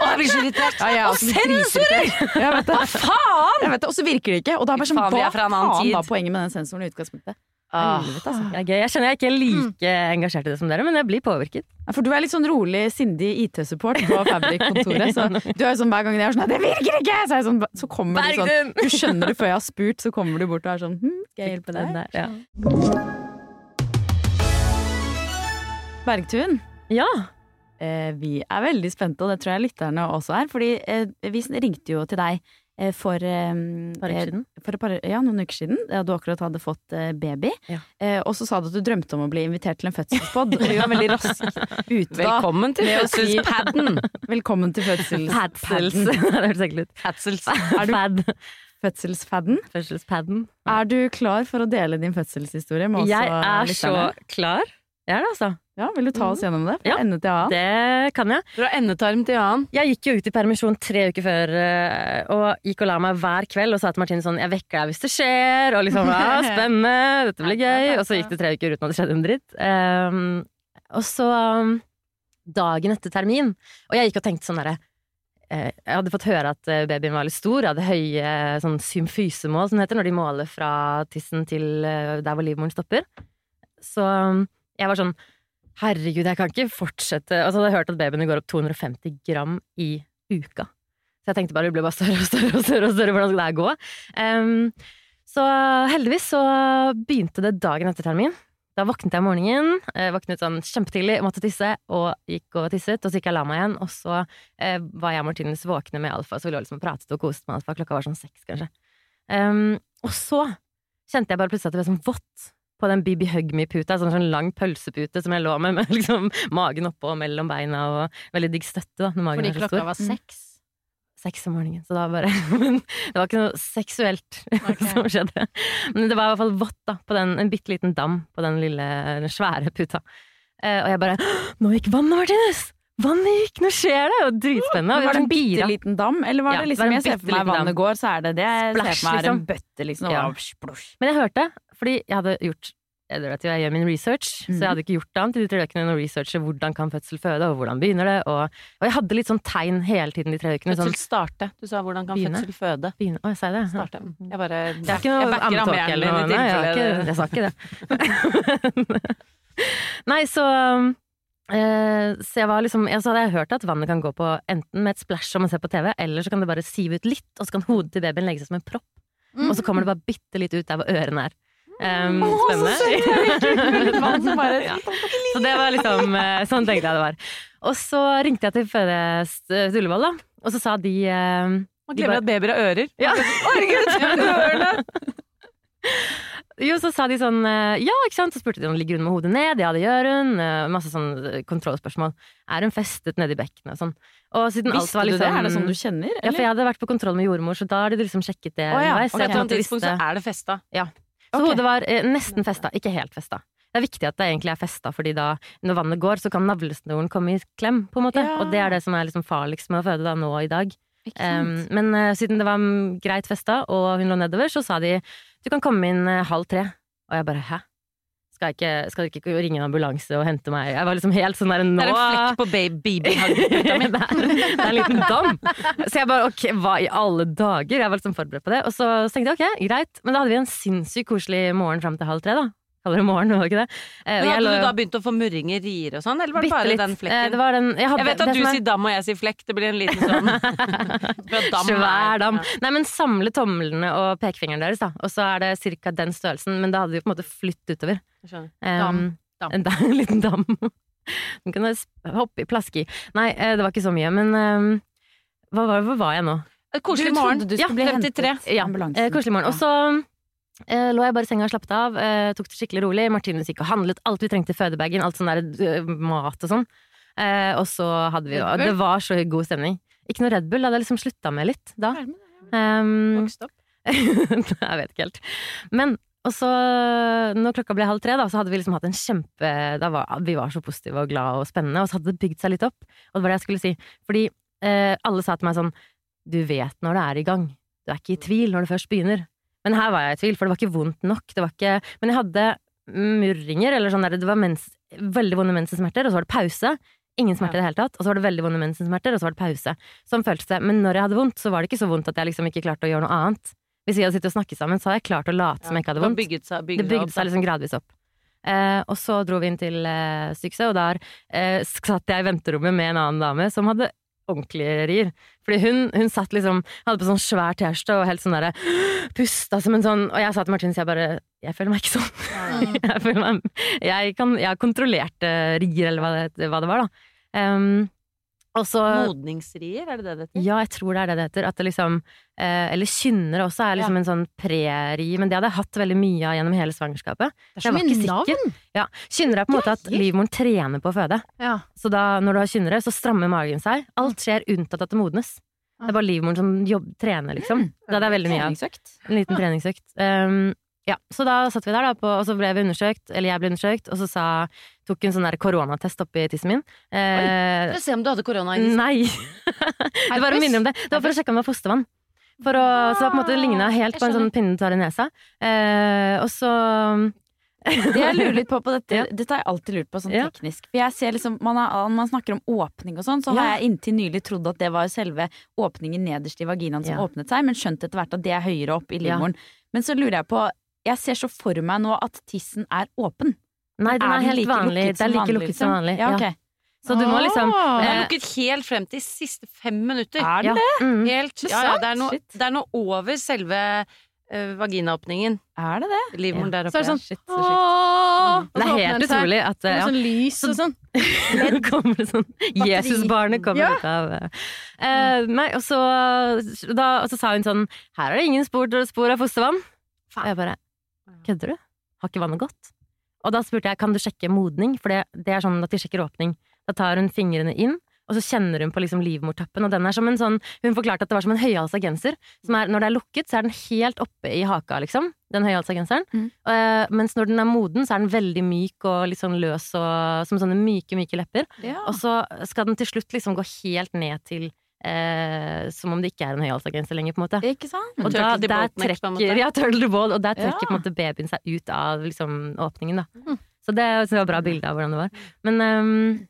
Å, jeg blir så irritert! Ja, er og sensorer! Vet det. Hva faen?! Og så virker det ikke. Og da er bare sånn, hva faen var poenget med den sensoren i utgangspunktet? Ah, altså. jeg er gøy. Jeg kjenner jeg ikke like like engasjert i det som dere, men jeg blir påvirket. Ja, For du er litt sånn rolig, sindig IT-support på Fabrik-kontoret. Så du er jo sånn hver gang jeg er sånn 'Det virker ikke!' Så, er sånn, så kommer du sånn Du skjønner det før jeg har spurt, så kommer du bort og er sånn hm, 'Skal jeg hjelpe deg?' der, ja. Bergtun, ja. eh, vi er veldig spente, og det tror jeg lytterne også er. Fordi eh, vi ringte jo til deg for eh, Par uker siden. For par, ja, noen uker siden, da du akkurat hadde fått eh, baby. Ja. Eh, og så sa du at du drømte om å bli invitert til en fødselspod. og du var veldig raskt ute da. Velkommen til fødselspadden! Velkommen til fødselspadden. Padsels. Fødselspadden. Fødselspadden. Fødselspadden. Er du klar for å dele din fødselshistorie med oss Jeg er så klar. Jeg er det, altså. Ja, Vil du ta oss gjennom det? Fra Ja. ende til annen? Det kan jeg. Fra endetarm til annen. Jeg gikk jo ut i permisjon tre uker før eh, og gikk og la meg hver kveld og sa til Martine sånn 'Jeg vekker deg hvis det skjer', og liksom ja, 'Spennende, dette blir gøy'. Og så gikk det tre uker uten at det skjedde en dritt. Um, og så um, dagen etter termin Og jeg gikk og tenkte sånn derre eh, Jeg hadde fått høre at eh, babyen var litt stor. Jeg hadde høye sånn symfysemål, som det heter, når de måler fra tissen til der hvor livmoren stopper. Så um, jeg var sånn Herregud, jeg kan ikke fortsette Og så hadde jeg hørt at babyene går opp 250 gram i uka. Så jeg tenkte bare det blir bare større og større og større. og større, Hvordan skal det her gå? Um, så heldigvis så begynte det dagen etter termin. Da våknet jeg om morgenen, eh, våknet sånn kjempetidlig, måtte tisse, og gikk og tisset. Og så gikk jeg og la meg igjen, og så eh, var jeg og Martinus våkne med Alfa, så vi lå liksom og pratet og koste med Alfa. Klokka var sånn seks, kanskje. Um, og så kjente jeg bare plutselig at det ble sånn vått på den Bibi Hug Me-puta, sånn, sånn lang pølsepute som jeg lå med, med liksom magen oppå og mellom beina, og veldig digg støtte da, når magen Fordi er så klokka stor. var seks. Seks om morgenen, så da bare Men det var ikke noe seksuelt okay. som skjedde. Men det var i hvert fall vått, da, på den, en bitte liten dam på den lille, den svære puta. Eh, og jeg bare Nå gikk vannet, Martinus! Vannet gikk! Nå skjer det! Og dritspennende. og var det en sånn bitte liten dam, eller var Ja, det liksom var Jeg ser for meg vannet dam. går, så er det det. Jeg ser for meg liksom. en bøtte, liksom. Ja. Men jeg hørte, fordi jeg hadde gjort jeg vet jo, jeg gjør min research, så Mhm. jeg hadde ikke gjort annet de tre ukene å researche hvordan kan fødsel føde, og hvordan begynner det, og, og jeg hadde litt sånn tegn hele tiden de tre ukene. Sånn, Fødsel starte. Du sa hvordan kan Begynne. fødsel føde. begynne, å, jeg sa det? Starte. Jeg bare Det er ikke noe jeg ammetalk eller noe. Nei, jeg, jeg sa ikke det. Nei, så eh, Så jeg var liksom jeg, Så hadde jeg hørt at vannet kan gå på enten med et splash som man ser på TV, eller så kan det bare sive ut litt, og så kan hodet til babyen legge seg som en propp. Og så kommer det bare bitte litt ut der hvor ørene er. Um, spennende. ja. Så det var liksom eh, Sånn tenkte jeg det var. Og så ringte jeg til Fødest eh, Ullevål, da. Og så sa de eh, Man glemmer at babyer har ører. ja. Herregud! Jo, så sa de sånn eh, Ja, ikke sant? Så spurte de om ligger hun med hodet ned. Ja, det gjør hun. Eh, Masse sånn eh, kontrollspørsmål. Er hun festet nedi bekkenet og sånn? Og siden alt Visste liksom, du liksom det? Er det sånn du kjenner? Ja, for jeg hadde vært på kontroll med jordmor, så da har de liksom sjekket det Å ja, underveis. ok. På et tidspunkt så er det festa. Så okay. hodet var eh, nesten festa, ikke helt festa. Det er viktig at det egentlig er festa, fordi da, når vannet går, så kan navlesnoren komme i klem, på en måte. Ja. Og det er det som er liksom farligst med å føde da, nå i dag. Um, men uh, siden det var mm, greit festa, og hun lå nedover, så sa de du kan komme inn uh, halv tre. Og jeg bare hæ? Skal, ikke, skal dere ikke ringe en ambulanse og hente meg? Jeg var liksom helt sånn der nå Det er en flekk på babyhagen min. det, er, det er en liten dam. Så jeg bare ok, hva i alle dager? Jeg var liksom forberedt på det. Og så, så tenkte jeg ok, greit. Men da hadde vi en sinnssykt koselig morgen fram til halv tre, da. Kaller det morgen, var det ikke det? Eh, Men hadde lå- du da begynt å få murringer, rier og sånn, eller var det bare litt. den Eh, flekken? Det var den, jeg, hadde, Jeg vet at det du er- sier dam og jeg sier flekk, det blir en liten sånn dam Svær dam. Ja. Nei, men samle tomlene og pekefingeren deres, da. Og så er det ca. den størrelsen, men da hadde de på en måte flytt utover. Jeg skjønner. Um, Dam. En, en liten dam. Den kan jeg hoppe i, plaske i. Nei, eh, det var ikke så mye, men um, hva var, hvor var jeg nå? Et Koselig morgen. trodde du Ja, bli 53. Ja. Eh, koselig morgen. Og så eh, lå jeg bare i senga og slappet av. Eh, tok det skikkelig rolig. Martinus gikk og handlet alt vi trengte i fødebagen. Alt sånn der eh, mat og sånn. Eh, og så hadde vi jo? Det var så god stemning. Ikke noe Red Bull, Da hadde jeg liksom slutta med litt da. Um, Vokst opp. jeg vet ikke helt. Men og så, når klokka ble halv tre, da, så hadde vi liksom hatt en kjempe var, Vi var så positive og glade og spennende, og så hadde det bygd seg litt opp. Og det var det jeg skulle si. Fordi eh, alle sa til meg sånn Du vet når det er i gang. Du er ikke i tvil når det først begynner. Men her var jeg i tvil, for det var ikke vondt nok. Det var ikke Men jeg hadde murringer, eller sånn der Det var mens, veldig vonde mensensmerter, og så var det pause. Ingen smerter i det hele tatt. Og så var det veldig vonde mensensmerter, og så var det pause. Sånn føltes det. Men når jeg hadde vondt, så var det ikke så vondt at jeg liksom ikke klarte å gjøre noe annet. Hvis vi hadde sittet og snakket sammen, så hadde jeg klart å late som jeg ikke hadde vondt. bygget seg, Det bygget bygde seg liksom gradvis opp. Eh, og så dro vi inn til eh, sykehuset, og der eh, satt jeg i venterommet med en annen dame som hadde ordentlige rier. Fordi hun, hun satt liksom Hadde på sånn svær T-skjorte og helt sånn derre Pusta som en sånn Og jeg sa til Martin, så jeg bare Jeg føler meg ikke sånn. jeg, føler meg, jeg, kan, jeg har kontrollert eh, rier, eller hva det, hva det var, da. Um, og så Modningsrier, er det det det heter? ja, jeg tror det er det det heter. At det liksom eh, Eller kynnere også er liksom en sånn pre-ri, men det hadde jeg hatt veldig mye av gjennom hele svangerskapet. Det er så mye navn! Ja, Kynnere er på en måte at livmoren trener på å føde. Ja. Så da, når du har kynnere, så strammer magen seg. Alt skjer unntatt at det modnes. Det er bare livmoren som jobb, trener, liksom. Det hadde jeg veldig mye av. En liten treningsøkt. Um, ja, så da satt vi der, da, på, og så ble vi undersøkt, eller jeg ble undersøkt, og så sa, tok en sånn der koronatest oppi tissen min. Eh, For å se om du hadde korona i Nei! det var å minne om det. Det var for å sjekke om det var fostervann. Å, så det på en måte ligna helt på en sånn pinne du tar i nesa. Eh, og så Det jeg lurer litt på på dette, Ja. dette har jeg alltid lurt på sånn Ja. teknisk. For jeg ser liksom, man, har, man snakker om åpning og sånn, så Ja. har jeg inntil nylig trodd at det var selve åpningen nederst i vaginaen som åpnet seg, men skjønt etter hvert at det er høyere opp i livmoren. Men så lurer jeg på, jeg ser så for meg nå at tissen er åpen. Nei, den Er er, den helt like vanlig. Det er like lukket som liksom? vanlig. Ja, okay. Så du må liksom. Den eh, er lukket helt frem til siste fem minutter. Er ja, det mm. Helt, ja, ja, det, er noe, det er noe over selve uh, vaginaåpningen. Er det det? Livmoren der oppe. Så er det sånn Shit, så sjukt. Det er helt utrolig at eh, ja. sånn lys og sånn. Det kommer det sånn Jesusbarnet kommer Ja. ut av eh, eh, Nei, og så, da, og så sa hun sånn Her er det ingen spor, spor av fostervann. Og jeg bare Kødder du? Har ikke vannet gått? Og da spurte jeg kan du sjekke modning, for det, det er sånn at de sjekker åpning. Da tar hun fingrene inn, og så kjenner hun på liksom livmortappen, og den er som en sånn Hun forklarte at det var som en høyhalsa genser. Som er, når det er lukket, så er den helt oppe i haka, liksom. Den høyhalsa genseren. Mm. Uh, mens når den er moden, så er den veldig myk og litt sånn løs og som sånne myke, myke lepper. Ja. Og så skal den til slutt liksom gå helt ned til eh, som om det ikke er en høyhalsa lenger, på en måte. Ikke sant? Og da, der trekker, ja, turtle ball, og der trekker Ja. på en måte babyen seg ut av liksom, åpningen, da. Så det, så det var bra bilde av hvordan det var. Men ehm,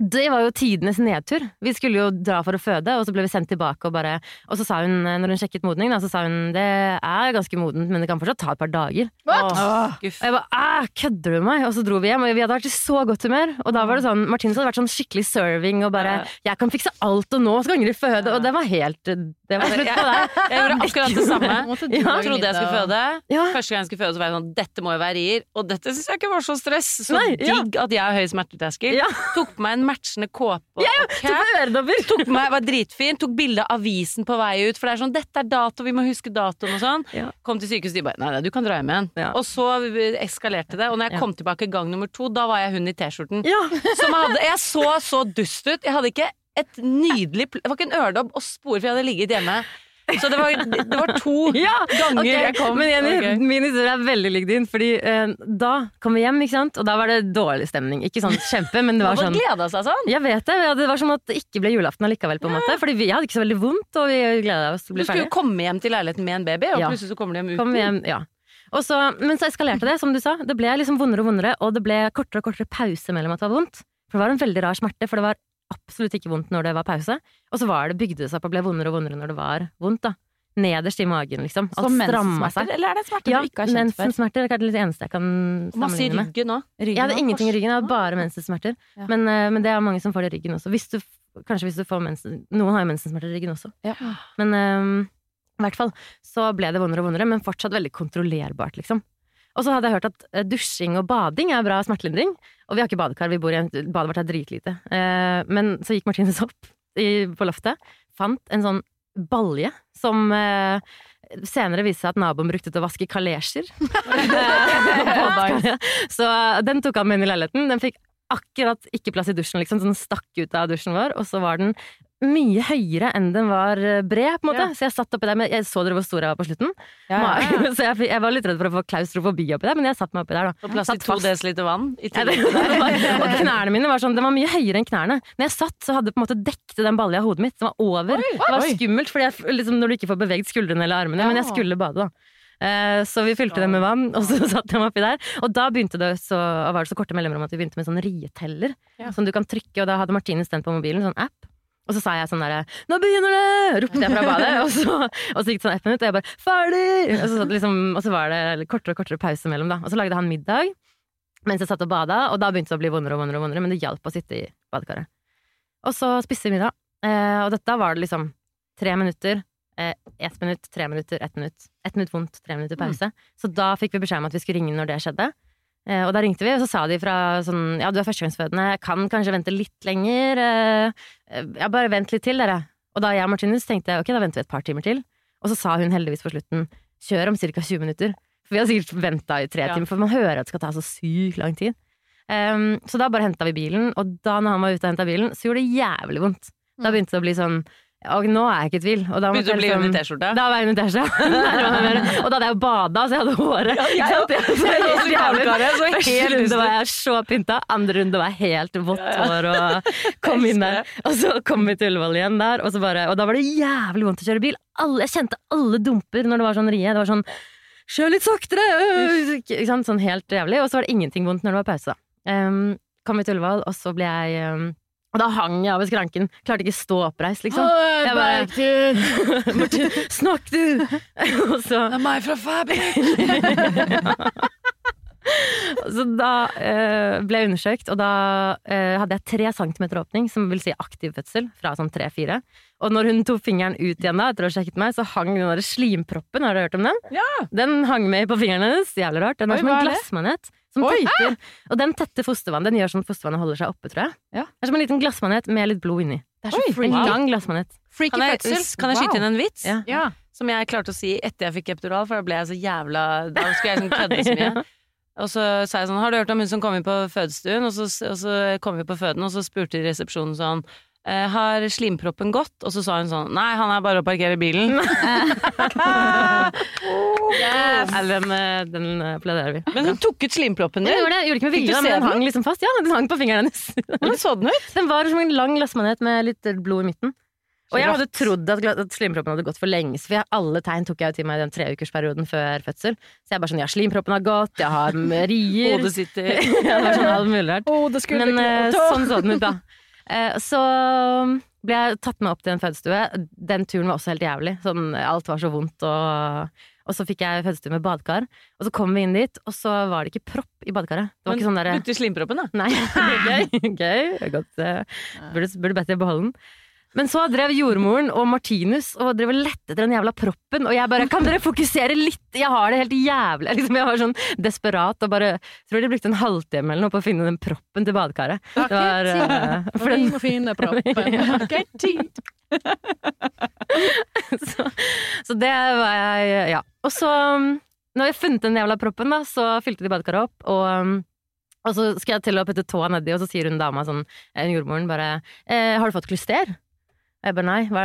det var jo tidenes nedtur. Vi skulle jo dra for å føde, og så ble vi sendt tilbake og bare Og så sa hun, når hun sjekket modning, da, så sa hun det er ganske modent, men det kan fortsatt ta et par dager. Åh. Og jeg bare æh, kødder du med meg? Og så dro vi hjem, og vi hadde vært i så godt humør. Og da var det sånn, Martinus hadde vært sånn skikkelig serving og bare 'jeg kan fikse alt, og nå skal Ingrid føde', og det var helt Det var slutt på det. Jeg gjorde akkurat det samme. Jeg Ja. Trodde jeg skulle føde. Ja. Første gang jeg skulle føde, så var jeg sånn Dette må jo være rier. Og dette syns jeg ikke var så stress. Så Nei, ja. digg at jeg har høy smerteterskel. Ja. Tok på meg en matchende kåpe og cap. Tok meg, var dritfin, tok bilde av avisen på vei ut. For det er sånn 'Dette er dato, vi må huske datoen' og sånn. Ja. Kom til sykehuset, de bare 'Nei, nei, du kan dra hjem igjen'. Ja. Og så eskalerte det. Og når jeg kom tilbake gang nummer to, da var jeg hun i T-skjorten. Ja. Som hadde, jeg så så dust ut. Jeg hadde ikke et nydelig Det var ikke en øredobb og spor, for jeg hadde ligget hjemme. Så det var, det var to Ja, ganger okay. jeg kom. Men Jenny, okay. min historie er veldig lik din. Fordi eh, da kom vi hjem, ikke sant? og da var det dårlig stemning. Ikke sånn kjempe, men det var sånn gleda seg sånn. Jeg vet det. Det var som at det ikke ble julaften allikevel, på en måte. Fordi vi hadde ikke så veldig vondt, og vi gleda oss til å Du bli skulle jo komme hjem til leiligheten med en baby, og Ja. plutselig så kommer de hjem uten. Kom hjem, ja. Og så, men så eskalerte det, som du sa. Det ble liksom vondere og vondere, og det ble kortere og kortere pause mellom at det var vondt. For det var en veldig rar smerte, for det var absolutt ikke vondt når det var pause. Og så var det, bygde det seg opp og ble vondere og vondere når det var vondt. da. Nederst i magen, liksom. Alt Som mensensmerter, eller er det smerter Ja, du ikke har kjent før? mensensmerter er kanskje det eneste jeg kan sammenligne med. ryggen òg. Ryggen Jeg hadde ingenting i ryggen, jeg hadde bare mensensmerter. Ja. Men, eh, men det er mange som får det i ryggen også. Hvis du, kanskje hvis du får mensen... Noen har jo mensensmerter i ryggen også. Ja. Men um, i hvert fall så ble det vondere og vondere, men fortsatt veldig kontrollerbart, liksom. Og så hadde jeg hørt at eh, dusjing og bading er bra smertelindring. Og vi har ikke badekar, vi bor i en Badet vårt er dritlite. Eh, men så gikk Martinus opp i, på loftet, fant en sånn balje som eh, senere viste seg at naboen brukte til å vaske kalesjer. Så den tok han med inn i leiligheten. Den fikk akkurat ikke plass i dusjen, liksom, så den stakk ut av dusjen vår. Og så var den mye høyere enn den var eh, bred, på en måte. Så jeg satt oppi der, men jeg så dere hvor stor jeg var på slutten. Så jeg, jeg var litt redd for å få klaustrofobi oppi der, men jeg satt meg oppi der, da. Og plass til to desiliter vann i tillegg. og knærne mine var sånn, den var mye høyere enn knærne. Når jeg satt, så hadde på en måte dekte den balja hodet mitt. Den var over. det var skummelt, jeg, liksom, når du ikke får beveget skuldrene eller armene. Men jeg skulle bade, da. Eh, Så vi fylte dem med vann, og så satt de oppi der. Og da begynte det så, var det så korte mellomrom at vi begynte med sånn rieteller. Som du kan trykke, og da hadde Martine stendt på mobilen, sånn app. Og så sa jeg sånn derre 'Nå begynner det!' ropte jeg fra badet. Og så, og så gikk det sånn ett minutt, og jeg bare 'Ferdig!' Og så, liksom, og så var det kortere og kortere pause mellom, da. Og så lagde han middag mens jeg satt og bada, og da begynte det å bli vondere og vondere, og vondere men det hjalp å sitte i badekaret. Og så spiste vi middag, eh, og dette var det liksom tre minutter, eh, ett minutt, tre minutter, ett minutt. Ett minutt vondt, tre minutter pause. Så da fikk vi beskjed om at vi skulle ringe når det skjedde. Eh, og da ringte vi, og så sa de fra sånn Ja, du er førstegangsfødende, kan kanskje vente litt lenger. Eh, eh, ja, bare vent litt til, dere. Og da jeg og Martinus tenkte ok, da venter vi et par timer til. Og så sa hun heldigvis på slutten kjør om ca. 20 minutter. For vi har sikkert venta i tre Ja. timer, for man hører at det skal ta så sykt lang tid. Um, så da bare henta vi bilen, og da når han var ute og henta bilen, så gjorde det jævlig vondt. Da begynte det å bli sånn Og nå er jeg ikke i tvil. Og da Begynte Begynte å bli hun liksom- T-skjorta. da var jeg under T-skjorta. og da hadde jeg jo bada, så jeg hadde håret. Ja, jeg, jeg, jeg, jeg, jeg, jeg, jeg, Første runde var jeg så pynta, andre runde var jeg helt vått hår og kom inn der. Og så kom vi til Ullevål igjen der, og, så bare, og da var det jævlig vondt å kjøre bil. Alle, jeg kjente alle dumper når det var sånn rie. Det var sånn Kjør litt saktere! Ikke sant? Sånn helt jævlig. Og så var det ingenting vondt når det var pause. da. Um, kom vi til Ullevål, og så ble jeg um, Og da hang jeg over skranken. Klarte ikke stå oppreist, liksom. Jeg bare Martin, snakk du! og så Det er meg fra Fabrik! Så da eh, ble jeg undersøkt, og da eh, hadde jeg tre centimeter åpning, som vil si aktiv fødsel, fra sånn tre-fire. Og når hun tok fingeren ut igjen da, etter å ha sjekket meg, så hang den der slimproppen, har du hørt om den? Ja. Den hang med på fingeren hennes, jævlig rart. Den Oi, er som en glassmanet. Som Oi! tetter, og den tetter fostervann. Den gjør sånn at fostervannet holder seg oppe, tror jeg. Ja. Det er som en liten glassmanet med litt blod inni. Det er så Oi, En freaky. lang glassmanet. Freaky Kan jeg, fødsel. kan jeg skyte inn en vits? Ja. Ja. Som jeg klarte å si etter jeg fikk epidural, for da ble jeg så jævla Da skulle jeg sånn kødde så mye. Og så sa jeg sånn, har du hørt om hun som kom inn på fødestuen? Og så, og så kom vi på føden, og så spurte de resepsjonen sånn «Eh, har slimproppen gått? Og så sa hun sånn Nei, han er bare å parkere bilen. Nei, den, eh, den eh, applauderer vi. Men hun tok ut slimproppen din. Ja, gjorde det, gjorde ikke med vilje, men den den? hang liksom fast. Ja, den hang på fingeren hennes. Hvordan så den ut? Den var som en lang glassmanet med litt blod i midten. Og jeg hadde trodd at, at slimproppen hadde gått for lenge, for jeg, alle tegn tok jeg jo til meg i den treukersperioden før fødsel. Så jeg bare sånn, ja, slimproppen har gått, jeg har rier Hodet sitter Ja, det sånn alt mulig rart. Å, det skulle Men ikke eh, sånn så den ut, da. Uh, Så ble jeg tatt med opp til en fødestue. Den turen var også helt jævlig. Sånn, alt var så vondt. Og, og så fikk jeg fødestue med badekar. Og så kom vi inn dit, og så var det ikke propp i badekaret. Det var ikke sånn derre Brukte slimproppen, da. Nei, gøy. gøy. Godt, eh, burde, burde bedt deg beholde den. Men så drev jordmoren og Martinus og drev og lette etter den jævla proppen, og jeg bare Kan dere fokusere litt? Jeg har det helt jævlig. Liksom, jeg var sånn desperat og bare Tror de brukte en halvtime eller noe på å finne den proppen til badekaret. Det var, uh, for Vi må finne proppen. Ja. Ok, tid. så, så det var jeg Ja. Og så, når jeg funnet den jævla proppen, da, så fylte de badekaret opp, og um, og så skal jeg til å putte tåa nedi, og så sier hun dama sånn, eh, jordmoren bare eh, 'Har du fått klyster?' Og jeg bare nei. Hva,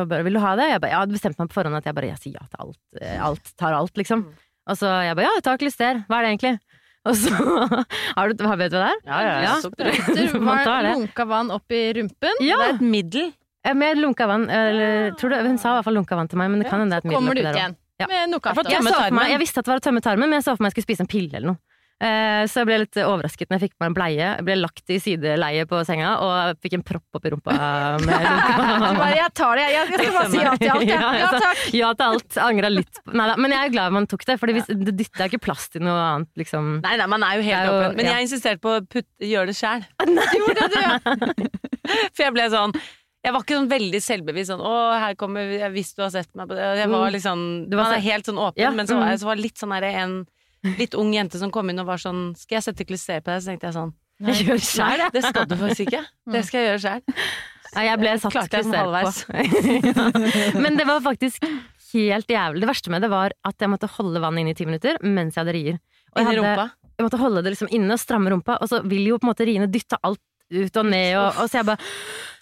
og bare, 'Vil du ha det?' Jeg bare, jeg hadde bestemt meg på forhånd at jeg bare jeg sier ja til alt. eh, Alt tar alt, liksom. Og så jeg bare 'ja, jeg tar klyster'. Hva er det egentlig? Og så har du, Vet du hva det er? Ja, ja, Ja. Sprøyter. Lunka vann opp i rumpen. Ja, Det er et middel. eh, med lunka vann. Eller, tror du, hun sa i hvert fall lunka vann til meg, men det kan hende det er et middel Kommer du oppi ut der òg. Ja. Jeg, tarmen. jeg visste at det var å tømme tarmen, men jeg så for meg jeg skulle spise en pille eller noe. Eh, Så jeg ble litt overrasket når jeg fikk meg en bleie. Jeg ble lagt i sideleie på senga og fikk en propp oppi rumpa. Med bare, jeg tar det, jeg, skal bare si ja til alt. Jeg. Ja, takk. Ja til alt. Angra litt. Nei da, men jeg er glad man tok det, for det dytta ikke plass til noe annet, liksom. Nei, nei, man er jo helt åpen. Men jeg insisterte på å putt- gjøre det sjæl. For jeg ble sånn Jeg var ikke sånn veldig selvbevisst sånn 'Å, her kommer Hvis du har sett meg på det' Jeg var liksom Du var Man er helt sånn åpen, Ja, men så var mm. jeg så var litt sånn herre en litt ung jente som kom inn og var sånn 'Skal jeg sette klyster på deg?' Så tenkte jeg sånn Jeg gjør det Nei, det skal du faktisk ikke. Det skal jeg gjøre sjæl. Nei, jeg ble satt den på. Men det var faktisk helt jævlig. Det verste med det var at jeg måtte holde vannet inne i ti minutter mens jeg hadde rier. Og jeg hadde- Jeg måtte holde det liksom inne og stramme rumpa, og så vil jo på en måte riene dytte alt ut og ned, og, og så jeg bare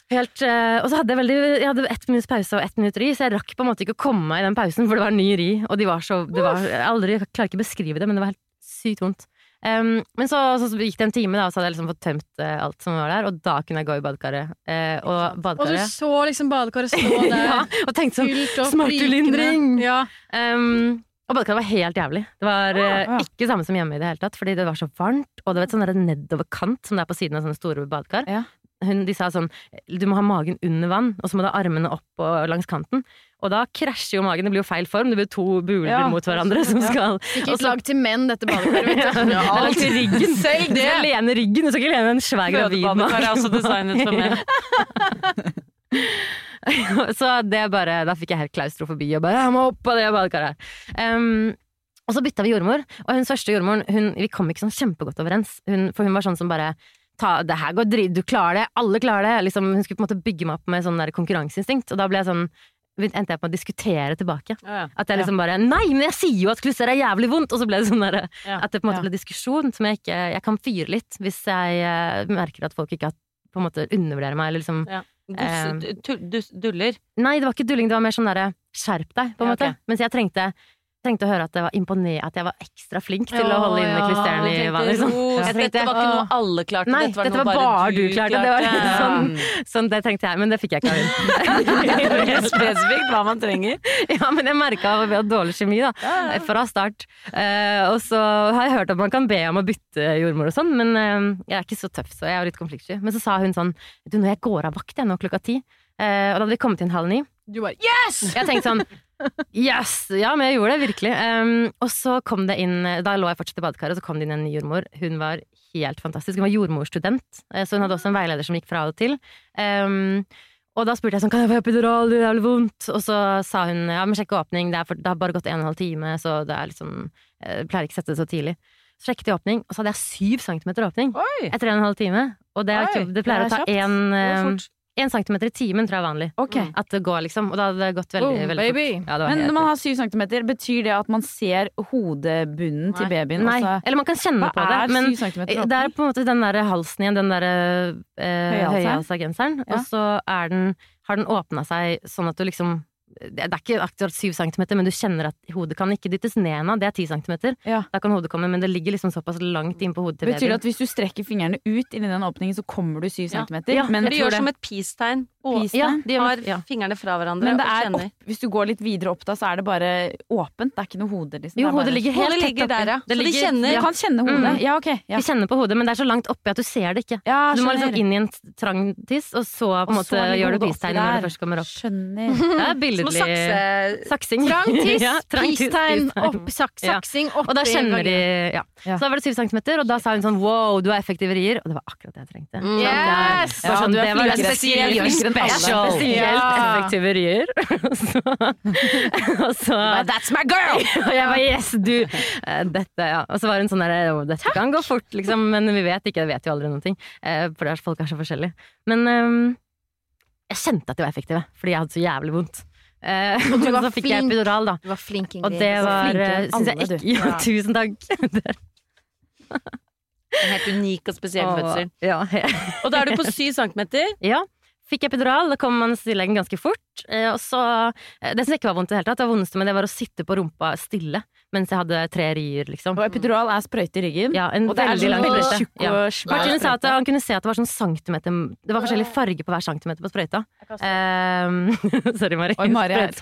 Helt, eh, og så hadde jeg veldig Jeg hadde ett minutts pause og ett minutt ri, så jeg rakk på en måte ikke å komme meg i den pausen, for det var ny ri, og de var så det var, Jeg aldri, jeg klarer ikke å beskrive det, men det var helt sykt vondt. Um, men så, så, gikk det en time, da, og så hadde jeg liksom fått tømt uh, alt som var der, og da kunne jeg gå i badekaret. Uh, og Og du så liksom badekaret stå der. ja, Og tenkte sånn Smertelindring! Ja. Um, og badekaret var helt jævlig. Det var eh, ja. ikke samme som hjemme i det hele tatt, fordi det var så varmt, og det var et sånn nedoverkant som det er på siden av sånne store badekar. Ja. Hun, de sa sånn du må ha magen under vann, og så må du ha armene opp og langs kanten. Og da krasjer jo magen, det blir jo feil form, det blir to buler Ja. mot hverandre som skal Ikke Og lag til menn, dette badekaret. vet ja, Det er lagt i ryggen. Selv Du lene ryggen, du skal ikke lene en svær gravid Fødebadekar er også designet for menn. så det bare, da fikk jeg helt klaustrofobi og bare 'jeg må opp av det badekaret'. Um, og så bytta vi jordmor, og hun første jordmoren hun, vi kom ikke sånn kjempegodt overens. Hun, for hun var sånn som bare Ta, det her går drit, du klarer det, alle klarer det. Liksom, hun skulle på en måte bygge meg opp med sånn der konkurranseinstinkt, og da ble jeg sånn endte jeg på å diskutere tilbake. Ja, ja. At jeg liksom bare Nei, men jeg sier jo at klusser er jævlig vondt! Og så ble det sånn der, Ja. at det på en måte Ja. ble diskusjon som jeg ikke Jeg kan fyre litt hvis jeg eh, merker at folk ikke har på en måte undervurderer meg, eller liksom Ja. Dus- Duller. Nei, det var ikke dulling, det var mer sånn derre skjerp deg, på en Ja, måte. Okay. Mens jeg trengte, trengte å høre at det var at jeg var ekstra flink til å holde inne ja. klusterene i vannet. Liksom. Ja. Dette var ikke noe alle klarte, Nei, dette var dette noe var bare du klarte. Det var litt sånn- Sånn, det tenkte jeg, men det fikk jeg ikke av henne. Spesifikt hva man trenger. Ja, men jeg merka at vi hadde dårlig kjemi, da. Fra start. Uh, og så har jeg hørt at man kan be om å bytte jordmor og sånn, men uh, jeg er ikke så tøff, så jeg er litt konfliktsky. Men så sa hun sånn Du, når jeg går av vakt jeg nå klokka ti, uh, og da hadde vi kommet inn halv ni Du bare Yes! Jeg tenkte sånn yes! Ja, men jeg gjorde det, virkelig. Um, og så kom det inn Da lå jeg fortsatt i badekaret, og så kom det inn en ny jordmor. Hun var helt fantastisk. Hun var jordmorstudent, eh, så hun hadde også en veileder som gikk fra og til. Um, og da spurte jeg sånn, kan jeg få epidural, det er jævlig vondt. Og så sa hun ja, men sjekk åpning, det, for, det, har bare gått en og en halv time, så det er liksom jeg Pleier ikke å sette det så tidlig. Så sjekket jeg åpning, og så hadde jeg syv centimeter åpning Oi. etter en og en halv time. Og det, det pleier det å ta én 1 cm i timen tror jeg er vanlig. Okay. At det går, liksom. Og da hadde det gått veldig, oh, veldig fort. Ja, Men når man har 7 cm, betyr det at man ser hodebunnen Nei. til babyen? Nei. Altså, Eller man kan kjenne på det. Men det er på en måte den der halsen igjen, den derre eh, høyhalsa genseren. Ja. Og så den, har den åpna seg sånn at du liksom det er ikke akkurat syv centimeter, men du kjenner at hodet kan ikke dyttes ned ennå. Det er ti centimeter. Ja. Da kan hodet komme, men det ligger liksom såpass langt inn på hodet til Betyr det babyen. at hvis du strekker fingrene ut inni den åpningen, så kommer du syv Ja. centimeter? Ja, men, det gjør det. som et peace-tegn. Og- Ja. De har Ja. fingrene fra hverandre men det er opp, hvis du går litt videre opp da, så er det bare åpent? Det er ikke noe hode? Liksom. Jo, Det er hodet ligger helt Hodet ligger der, ja. Det Så de kjenner- ja. kan kjenne hodet? Mm. Ja, okay, Ja. De kjenner på hodet, men det er så langt oppi at du ser det ikke. Du må liksom inn i en trang tiss, og så på en måte gjør du hodet peace-tegnet når det først kommer opp. Skjønner. Det er billedlig saksing. Trang tiss, Ja, peace-tegn, peace-tegn. opp, sak, Ja. saksing oppi Og da kjenner de ja. Så da var det syv centimeter, og da sa hun sånn wow, du har effektiv rier. Og det var akkurat det jeg trengte. Mm. Yes! Sånn, er det var er flinkere alle. spesielt effektive rier. og så But That's my girl! Og jeg var yes, du eh, Dette, ja. Og så var hun sånn der «Å, Dette kan gå fort, liksom, men vi vet ikke. Jeg vet jo aldri noen ting. eh, For det er- folk er så forskjellige. Men um, jeg kjente at de var effektive, fordi jeg hadde så jævlig vondt. Uh, Og du men så fikk jeg epidural, da. Du var flink, Og det var Syns jeg ikke. Ja. tusen takk. En helt unik og spesiell Og- fødsel. Ja, Og da er du på syv centimeter. Ja. Fikk epidural, da kom man til ganske fort. eh, Og så, eh, det som ikke var vondt i det hele tatt, det vondeste med det var å sitte på rumpa stille mens jeg hadde tre rier, liksom. Og epidural er sprøyte i ryggen. Ja, en Og det er veldig sånn lang sprøyte. tjukk Ja. og svær Martin sa at han kunne se at det var sånn centimeter Det var forskjellig farge på hver centimeter på sprøyta. Um, sorry, Mari. Oi, Mari er-.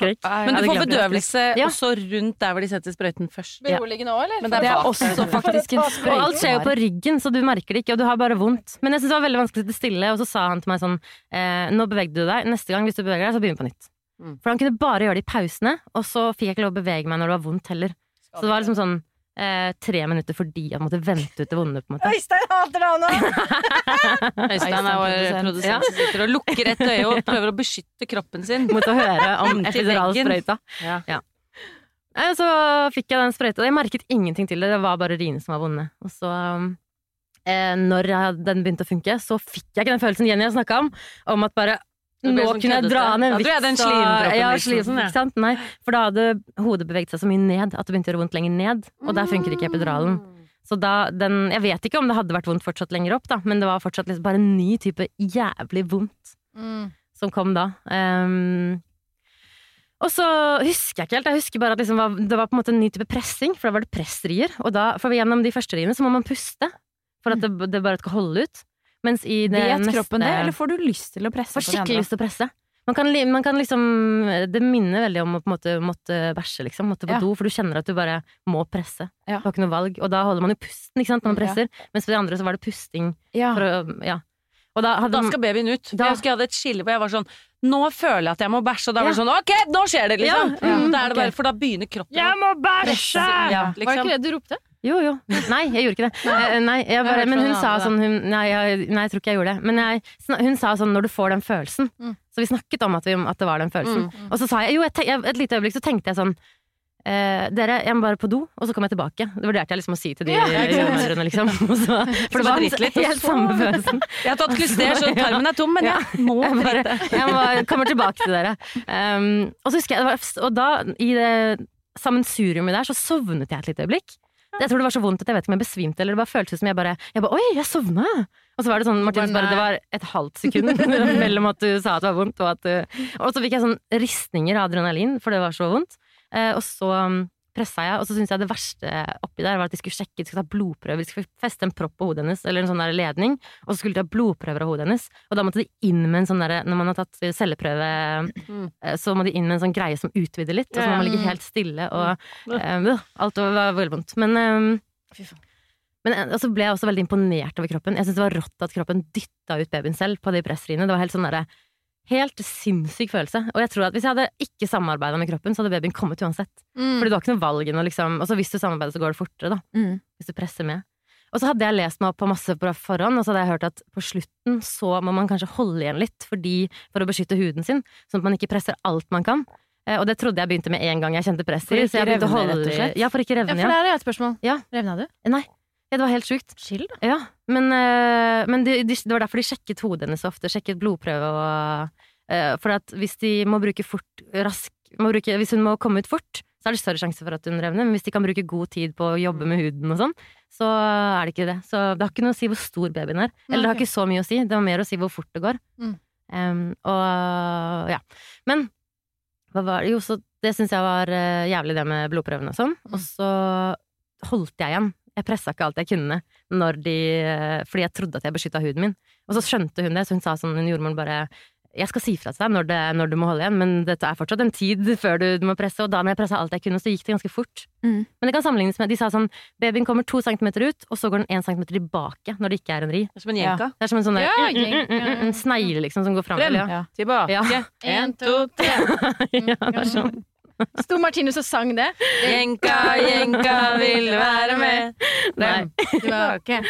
Men du får bedøvelse Ja. også rundt der hvor de setter sprøyten først. Ja. Beroligende òg, eller? Men Det er bak. også faktisk en sprøyte. Og alt skjer jo på ryggen, så du merker det ikke, og du har bare vondt. Men jeg synes det var veldig vanskelig å sitte stille, og så sa han til meg sånn eh, Nå bevegde du deg, neste gang hvis du beveger deg, så begynn på nytt. Mm. For han kunne bare gjøre det i pausene, og så fikk jeg ikke lov å bevege meg når det var vondt heller. Så det var liksom sånn eh, tre minutter fordi jeg måtte vente ut det vonde, på en måte. Øystein hater deg nå! Øystein er vår produsent. ja. som sitter og lukker et øye og prøver å beskytte kroppen sin. Mot å høre om epiduralsprøyta. Ja. Nei, så fikk jeg den sprøyta, og jeg merket ingenting til det. Det var bare riene som var vonde. Og så, eh, når den begynte å funke, så fikk jeg ikke den følelsen Jenny har snakka om, om at bare nå sånn kunne jeg dra ned en vits. Ja, den slimproppen, Ja, slisen slim, ikke sant? Nei, for da hadde hodet beveget seg så mye ned at det begynte å gjøre vondt lenger ned. Og der funker ikke epiduralen. Så da, den, jeg vet ikke om det hadde vært vondt fortsatt lenger opp, da, men det var fortsatt liksom bare en ny type jævlig vondt. Mm. som kom da. Um, og så husker jeg ikke helt. Jeg husker bare at liksom var, det var på en måte en ny type pressing, for da var det pressrier. Og da, for gjennom de første riene så må man puste for at det, det bare skal holde ut. Mens i det Vet neste kroppen det, eller får du lyst til å presse Får skikkelig lyst til å presse. Man kan, man kan liksom Det minner veldig om å på en måte måtte bæsje, liksom. Måtte på Ja. do, for du kjenner at du bare må presse. Ja. Du har ikke noe valg. Og da holder man jo pusten, ikke sant, når man Ja. presser. Mens for de andre så var det pusting Ja. for å Ja. Og da hadde Da skal babyen ut. Da- Jeg husker jeg hadde et skille hvor jeg var sånn Nå føler jeg at jeg må bæsje, og da var det sånn Ok, nå skjer det, liksom! Ja, ja, Da er det bare, for da begynner kroppen å må presse. Ja, Var det liksom. ikke det du ropte? Jo, jo. Nei, jeg gjorde ikke det. Eh, Nei, jeg Jeg bare, men hun sa sånn hun, nei, jeg, nei, jeg tror ikke jeg gjorde det. Men jeg, hun sa sånn når du får den følelsen. Mm. Så vi snakket om at, vi, at det var den følelsen. Og så sa jeg jo, jeg, et lite øyeblikk så tenkte jeg sånn eh, dere, jeg må bare på do, og så kommer jeg tilbake. Det vurderte jeg liksom å si til de jordmødrene, liksom. Og så, for det var litt, helt samme følelsen. Jeg har tatt klyster, så tarmen er tom, men Ja. jeg må Jeg, bare, jeg må, kommer tilbake til dere. Um, og så husker jeg, var, og da, i det sammensuriumet der, så sovnet jeg et lite øyeblikk. Jeg tror det var så vondt at jeg vet ikke om jeg besvimte, eller det bare føltes som jeg bare, jeg bare Oi, jeg sovna! Og så var det sånn, Martinus, bare, det var et halvt sekund mellom at du sa at det var vondt, og at du Og så fikk jeg sånn ristninger av adrenalin, for det var så vondt. Eh, og så pressa jeg, og så syntes jeg det verste oppi der var at de skulle sjekke, de skulle ta blodprøver, de skulle feste en propp på hodet hennes, eller en sånn der ledning, og så skulle de ta blodprøver av hodet hennes. Og da måtte de inn med en sånn derre, når man har tatt celleprøve, Mm. eh, så må de inn med en sånn greie som utvider litt, og så må man ligge helt stille, og eh, øh, alt var veldig vondt. Men eh, men eh, altså ble jeg også veldig imponert over kroppen. Jeg synes det var rått at kroppen dytta ut babyen selv på de pressriene. Det var helt sånn derre Helt sinnssyk følelse. Og jeg tror at hvis jeg hadde ikke samarbeida med kroppen, så hadde babyen kommet uansett. Mm. Fordi du har ikke noe valg enn å liksom Og så hvis du samarbeider, så går det fortere, da. Mm. Hvis du presser med. Og så hadde jeg lest meg opp på masse på forhånd, og så hadde jeg hørt at på slutten så må man kanskje holde igjen litt fordi, for å beskytte huden sin, sånn at man ikke presser alt man kan. Eh, Og det trodde jeg begynte med en gang jeg kjente press For ikke revne, rett og slett? Ja, for ikke revne. Ja. For det er et spørsmål. Ja. Revna du? Nei. Ja, det var helt sjukt. Chill, da. Ja, men, øh, men de, de, det var derfor de sjekket hodet hennes så ofte. Sjekket blodprøve og uh, For at hvis de må bruke fort rask må bruke, Hvis hun må komme ut fort, så er det større sjanse for at hun revner. Men hvis de kan bruke god tid på å jobbe med huden og sånn, så er det ikke det. Så det har ikke noe å si hvor stor babyen er. Eller det har ikke så mye å si. Det har mer å si hvor fort det går. Mm. Um, og ja. Men hva var det? Jo, så det syns jeg var uh, jævlig, det med blodprøvene og sånn. Og så holdt jeg igjen. Jeg pressa ikke alt jeg kunne når de, eh, fordi jeg trodde at jeg beskytta huden min. Og så skjønte hun det, så hun sa sånn, hun jordmoren bare jeg skal si fra til deg når, det, når du må holde igjen, men dette er fortsatt en tid før du, du må presse. Og da når jeg pressa alt jeg kunne, så gikk det ganske fort. Mm. Men det kan sammenlignes med De sa sånn babyen kommer to centimeter ut, og så går den én centimeter tilbake når det ikke er en ri. Det er som en jenka. Det er som en sånn Ja, mm, mm, mm, mm, mm, snegle liksom som går fram. Frem. Ja. Ja. Tilbake. Ja. En, to, tre. ja, det er sånn. Sto Martinus og sang det? Jenka, jenka vil være med. Nei. Tilbake.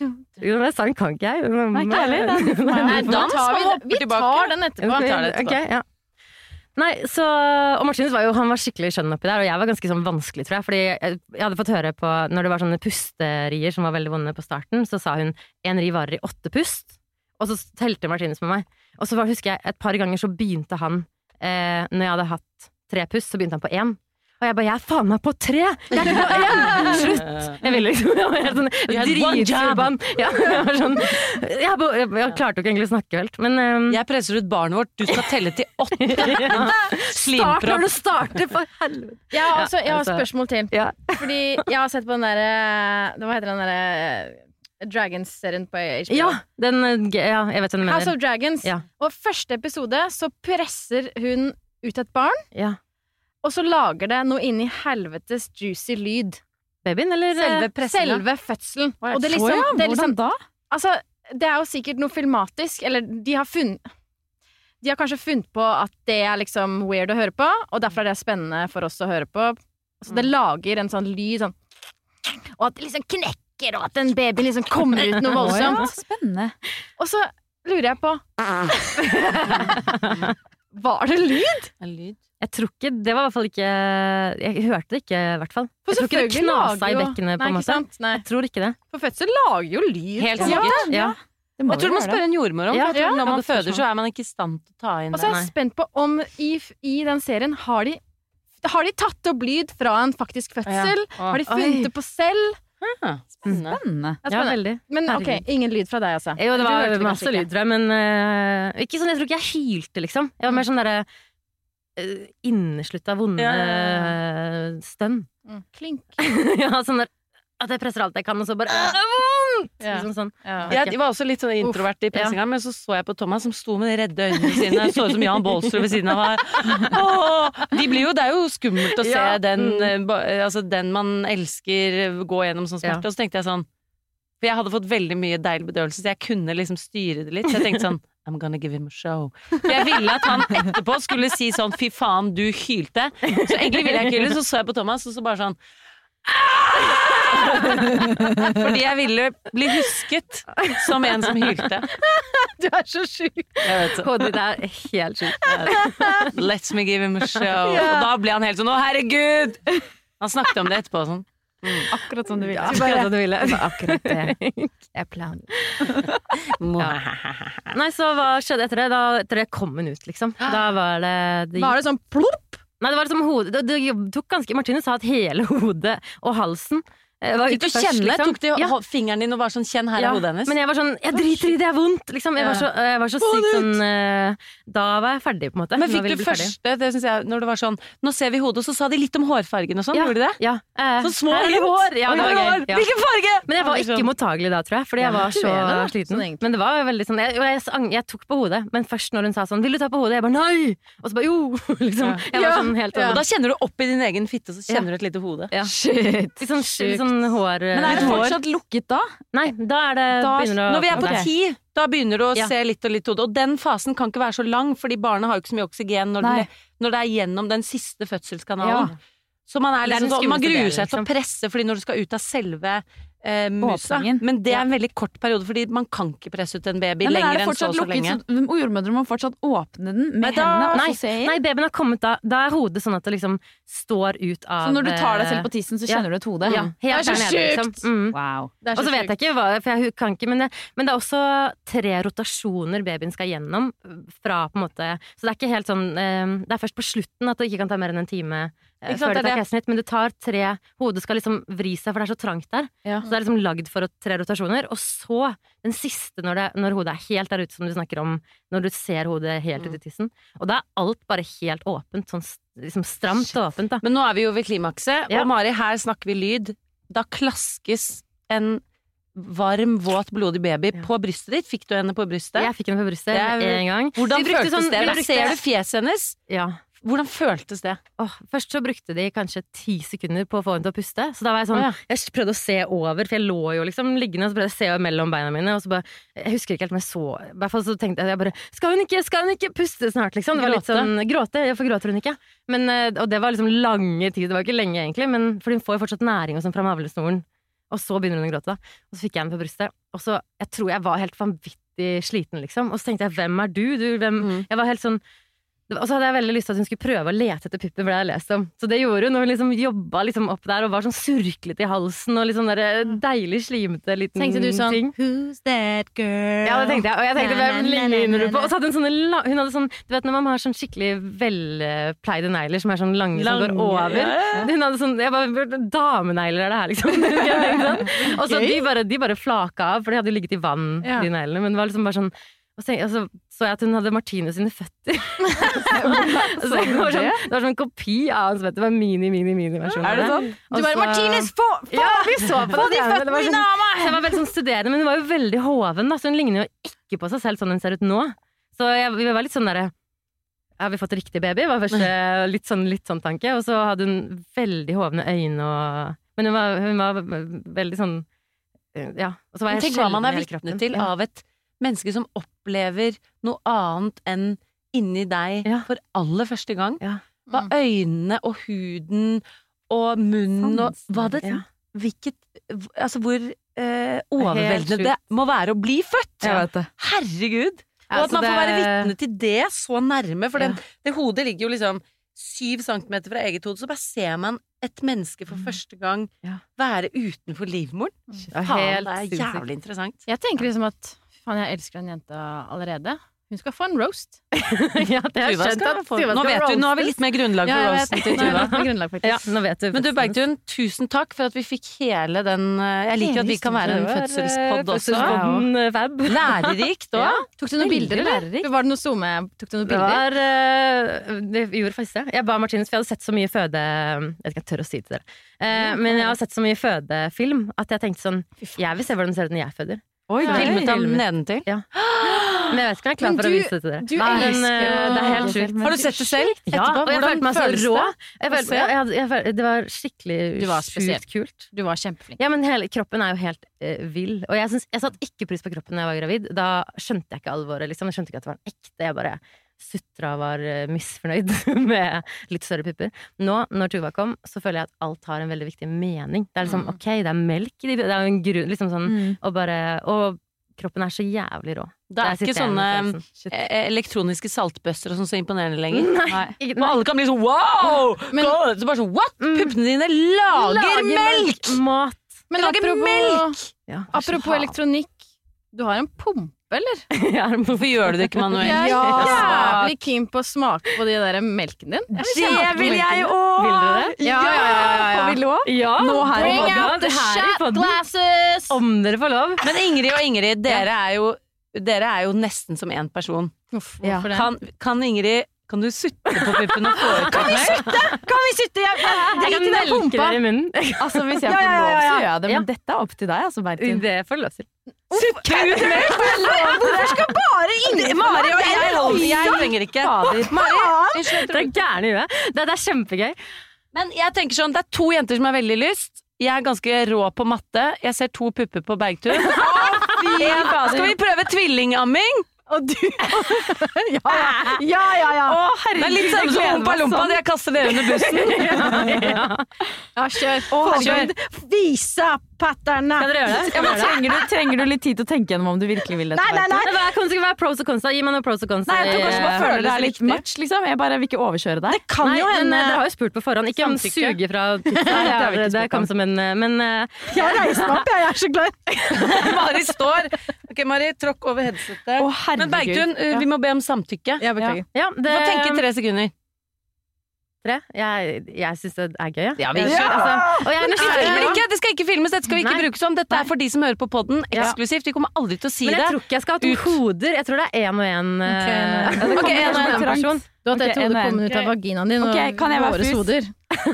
Jo, den sangen kan ikke jeg. Nei, ikke heller. Nei, Dans vi, vi tar den etterpå. Okay, Tar etterpå. Okay, ja. Nei, så Og Martinus var jo han var skikkelig skjønn oppi der, og jeg var ganske sånn vanskelig, tror jeg. Fordi jeg, jeg hadde fått høre på Når det var sånne pusterier som var veldig vonde på starten, så sa hun en ri varer i åtte pust. Og så telte Martinus med meg. Og så var, husker jeg et par ganger så begynte han eh, Når jeg hadde hatt tre puss, så begynte han på én. Og jeg bare 'jeg er faen meg på tre! Jeg er ikke på én! Slutt! Jeg ville liksom Jeg var helt sånn dritforbann. Ja, jeg var sånn jeg, bare- jeg, jeg klarte jo ikke egentlig å snakke helt, men um, Jeg presser ut barnet vårt, du skal telle til åtte. ja. Start når du starter, for helvete! Jeg har, også, jeg har altså- spørsmål til. Ja. Fordi jeg har sett på den derre Hva heter den derre Dragons-serien på HBO. Ja, den, eh, ja, jeg vet hva du mener. House of Dragons. Ja. Og første episode så presser hun ut et barn, Ja. og så lager det noe inni helvetes juicy lyd. Babyen, eller? eh, Selve, pressen, selve fødselen. Å, ja. Og det er liksom, ja, det er liksom hvordan da? Altså, det er jo sikkert noe filmatisk, eller de har funnet De har kanskje funnet på at det er liksom weird å høre på, og derfor er det spennende for oss å høre på. Så det lager en sånn lyd sånn Og at det liksom knekker, og at den babyen liksom kommer ut noe Å ja, voldsomt. spennende. Og så lurer jeg på Var det lyd? En lyd. Jeg tror ikke Det var i hvert fall ikke Jeg hørte det ikke, i hvert fall. For Jeg tror ikke det knasa i bekkenet, på en måte. sant? Nei. Jeg tror ikke det. For fødsel lager jo lyd. Helt Ja. sikkert. Ja. Det må Jeg tror du må spørre en jordmor om, Ja, for jeg tror ja. når man føder, så er man ikke i stand til å ta inn det. Og så er jeg spent på om i, i den serien har de Har de tatt opp lyd fra en faktisk fødsel? Ja. Har de Oi. funnet det på selv? Ah, spennende. Ja, spennende. veldig. Men ok, ingen lyd fra deg, altså? Jo, det var det masse ikke. lyd, fra men uh, ikke sånn, jeg tror ikke jeg hylte, liksom. Jeg var mer sånn derre uh, inneslutta, vonde Ja, ja, eh, stønn. Mm. Klink. ja, sånn der at jeg presser alt jeg kan, og så bare «Åh, er! Ja. Liksom sånn. Ja. Jeg var også litt sånn introvert i pressinga, men så så jeg på Thomas som sto med de redde øynene sine. Så ut som Jan Baalsrud ved siden av meg. Åh, de jo, det er jo skummelt å se den, eh, altså den man elsker eh, gå gjennom sånn smerte. Og så tenkte jeg sånn For jeg hadde fått veldig mye deilig bedøvelse, så jeg kunne liksom styre det litt. Så jeg tenkte sånn I'm gonna give him a show. For jeg ville at han etterpå skulle si sånn fy faen, du hylte. Så egentlig ville jeg ikke hyle, så så jeg på Thomas, og så bare sånn Fordi jeg ville bli husket som en som hylte. Du er så sjuk! Det. Hodet ditt er helt sjukt. Let's me give him a show. Og da ble han helt sånn 'Å, herregud!' Han snakket om det etterpå sånn. Akkurat som du ville. Akkurat det du ville. Akkurat det. Jeg planer. Nei, så hva skjedde etter det? Da, etter det kom hun ut, liksom. Da var det, de... Var det sånn plopp? Nei, det var liksom hodet Det, det tok ganske Martine sa at hele hodet og halsen var ute først, kjenne? liksom. Tok du Ja. fingeren din og var sånn 'kjenn, her Ja, er hodet hennes'? Men jeg var sånn Jeg driter i det, det er vondt! Liksom. Jeg var så, jeg var så sykt sånn uh, Da var jeg ferdig, på en måte. Men fikk du første, det synes jeg, når det var sånn 'Nå ser vi hodet', så sa de litt om hårfargen og sånn, gjorde de det? Ja. eh, Så små hint. hår! Ja, det var gøy. Hvilken farge?! Men jeg var ikke mottagelig da, tror jeg, fordi jeg var så sliten. sånn men det var veldig sånn jeg, tok på hodet, men først når hun sa sånn 'Vil du ta på hodet?' Jeg bare 'nei!' Og så bare 'jo!' liksom. Jeg var sånn helt Og sånn da kjenner du opp i din egen fitte, så kjenner du et lite hode. Shit. Litt sånn, sånn hår Men er det fortsatt lukket da? Nei, da er det Da- begynner å Når vi er på Ok. ti, da begynner du å Ja. se litt og litt hode. Og den fasen kan ikke være så lang, fordi barnet har jo ikke så mye oksygen når, den, det, når det er gjennom den siste fødselskanalen. Ja. Så man, er liksom, man gruer seg til å liksom. presse, fordi når du skal ut av selve eh, musa. Men det er en veldig kort periode, fordi man kan ikke presse ut en baby er lenger enn så og så lukket, lenge. så jordmødre må fortsatt åpne den med Nei, da- hendene og Nei, så se inn? nei, babyen har kommet da. Da er hodet sånn at det liksom står ut av Så når du tar deg selv på tissen, så ja. kjenner du et hode? Ja, helt Det er så sjukt! liksom. Mm. Wow. Og så vet jeg ikke hva, for jeg kan ikke, men det, men det er også tre rotasjoner babyen skal gjennom. Fra på en måte Så det er ikke helt sånn eh, Det er først på slutten at det ikke kan ta mer enn en time eh, før det det tar keisersnitt, men det tar tre Hodet skal liksom vri seg, for det er så trangt der. Ja. Så det er liksom lagd for tre rotasjoner. Og så den siste, når, det, når hodet er helt der ute, som du snakker om, når du ser hodet helt ut i tissen. Og da er alt bare helt åpent. Sånn liksom stramt og åpent, da. Men nå er vi jo ved klimakset, Ja. og Mari, her snakker vi lyd. Da klaskes en varm, våt, blodig baby Ja. på brystet ditt. Fikk du henne på brystet? Jeg fikk henne på brystet en gang. Hvordan føltes sånn- det? Da ser du fjeset hennes. Ja. Hvordan føltes det? Åh, først så brukte de kanskje ti sekunder på å få henne til å puste. Så da var jeg sånn Å, ja. Jeg prøvde å se over, for jeg lå jo liksom liggende og så prøvde jeg å se over mellom beina mine. Og så bare Jeg husker ikke helt om jeg så I hvert fall så tenkte jeg, jeg bare Skal hun ikke, skal hun ikke puste snart, liksom? Det var litt Gråte? sånn Gråte? Hvorfor gråter hun ikke? Men, eh, og det var liksom lange tid. Det var ikke lenge, egentlig, men for hun får jo fortsatt næring og sånn fra navlesnoren. Og så begynner hun å gråte, da. Og så fikk jeg henne på brystet. Og så Jeg tror jeg var helt vanvittig sliten, liksom. Og så tenkte jeg hvem er du? du hvem? Mm. Jeg var helt sånn og så hadde jeg veldig lyst til at hun skulle prøve å lete etter puppen, for det jeg lest om. Så det gjorde hun, og hun liksom jobba liksom opp der og var sånn surklete i halsen og sånn der deilig slimete liten Tenkte du sånn ting. Who's that girl? Ja, det tenkte jeg. Og jeg tenkte, hvem ligner du på? Og så hadde hun sånne Hun hadde sånn Du vet når man har sånn skikkelig velpleide negler som er sånn lange, som går over? ja. Hun hadde sånn Jeg bare Damenegler er det her, liksom. Sånn. Og så de bare, de bare flaka av, for de hadde jo ligget i vann, Ja. de neglene. Men det var liksom bare sånn og så, altså, så jeg at hun hadde Martine sine føtter. så det, var sånn, det var sånn kopi av hans føtter. Det var mini-mini-mini-versjon. Er det sånn? Du bare 'Martines, få! Ja, vi så på det! de føttene sånn, av meg! så jeg var veldig sånn studerende, men hun var jo veldig hoven, da, så hun ligner jo ikke på seg selv sånn hun ser ut nå. Så jeg, vi var litt sånn derre Har vi fått riktig baby? var første litt sånn, litt sånn tanke. Og så hadde hun veldig hovne øyne og Men hun var, hun var veldig sånn Ja. Og så var jeg Tenk hva man er vitne til Ja. av et menneske som opplever noe annet enn inni deg Ja. for aller første gang. Ja. Hva øynene og huden og munnen og hva det Ja. Hvilket Altså hvor eh, overveldende det må være å bli født! Jeg vet det. Herregud! Og og at man får være vitne til det så nærme, for Ja. den, det hodet ligger jo liksom syv centimeter fra eget hode, så bare ser man et menneske for første gang Mm. Være utenfor livmoren. Det Faen, det er jævlig interessant. Jeg tenker liksom at faen, jeg elsker den jenta allerede. Hun skal få en roast. ja, det har skjønt at få Nå vet du, nå har vi litt mer grunnlag for ja, roasten til Tuva. det. Ja, du. Men du Bergtun, tusen takk for at vi fikk hele den eh, Jeg liker at vi kan være en fødselspodd også. Fødselspodden eh. Lærerikt òg. Ja. Tok du noen bilder, eller? Var det noe zoome? Tok du noen Det bilder? var eh, Det gjorde faktisk det. Jeg ba Martinus, for jeg hadde sett så mye føde... Jeg vet ikke om jeg tør å si det til dere. Men jeg har sett så mye fødefilm at jeg tenkte sånn Jeg vil se hvordan det ser ut når jeg føder. Oi, Ja. filmet ham nedentil. Ja. Men jeg vet ikke om jeg er klar Men for å vise det til dere. du men, elsker eh, det er helt sjukt. Har du sett det selv? Ja, etterpå? og jeg følte meg så rå. Jeg følte, jeg, jeg, jeg, det var skikkelig var sjukt kult. Du var kjempeflink. Ja, men hele kroppen er jo helt uh, vill. Og jeg, synes, jeg satte ikke pris på kroppen da jeg var gravid. Da skjønte jeg ikke alvoret. Liksom. Jeg skjønte ikke at det var en ekte. Jeg bare sutra var eh, misfornøyd med litt større pupper. Nå, når Tuva kom, så føler jeg at alt har en veldig viktig mening. Det er liksom, ok, det er melk i de Det er jo en grunn liksom sånn, Mm. og, bare, og kroppen er så jævlig rå. Det er ikke sånne eh, elektroniske saltbøster og sånn så imponerende lenger. Nei. nei. Og alle kan bli sånn wow! Men- God! Så bare sånn what? Mm. Puppene dine lager, melk! Mat. Men lager apropos, melk! Ja, apropos elektronikk. Du har en pumpe, eller? Hvorfor gjør du det ikke manuelt? Jeg er Ja. jævlig keen på å smake på de der melken din. Jeg Det vil jeg òg! Vil dere det? Ja, ja, ja, ja, ja. Vil du òg? Ja, Nå her Bring i out the shot glasses! Om dere får lov. Men Ingrid og Ingrid, dere er jo, dere er jo nesten som én person. Uff, Ja. hvorfor det? Kan, kan Ingrid Kan du sutte på puppen og få ut? Kan vi sitte? Jeg, jeg, Jeg kan melke deg i munnen. Altså, hvis jeg får ja, ja, lov, så gjør jeg det. Men Ja. dette er opp til deg, altså, Bertin. Det får lov til. Hvorfor skal bare Mari og jeg holder Jeg trenger ikke. Mari, unnskyld, er gærne i huet. Det, det er kjempegøy. Men jeg tenker sånn, det er to jenter som har veldig lyst. Jeg er ganske rå på matte. Jeg ser to pupper på bergtur. Skal vi prøve tvillingamming? Og du Ja, ja, ja. ja. Å, det er litt samme som Ompa Lompa, det jeg kaster dere under bussen. Ja, kjør. Å, Kjør. herregud. Visa patterne! Skal dere gjøre det? Ja, men trenger, du, trenger du litt tid til å tenke gjennom om du virkelig vil dette? Nei, nei, nei! Men Hva kan det være pros og cons? Gi meg noen pros og cons. Nei, jeg tror kanskje man Eh, føler det er litt riktig. much, liksom. Jeg bare vil ikke overkjøre deg. Kan Nei, jo hende eh, dere har jo spurt på forhånd. Ikke om suge fra pizza. Det, har vi ikke det kom som en eh, Men uh, Jeg reiser meg opp, jeg. Jeg er så glad. Mari står. Ok, Mari, tråkk over headsetet. Å, herregud. Men Bergtun, uh, vi må be om samtykke. Ja, beklager. ja, Du det får tenke tre sekunder. Tre? Jeg, jeg syns det er gøy, ja. Ja, vi ja! altså, og jeg Vi ikke, det skal ikke filmes, dette skal vi ikke Nei. bruke som. Dette er for de som hører på podden eksklusivt. Vi kommer aldri til å si Men jeg det. tror ikke jeg skal ha to hoder. Jeg tror det er én og én. Okay. eh, nei. det kommer Ok, en og en person. Du har okay, et hode kommet ut av vaginaen din okay, og kan jeg være våre hoder.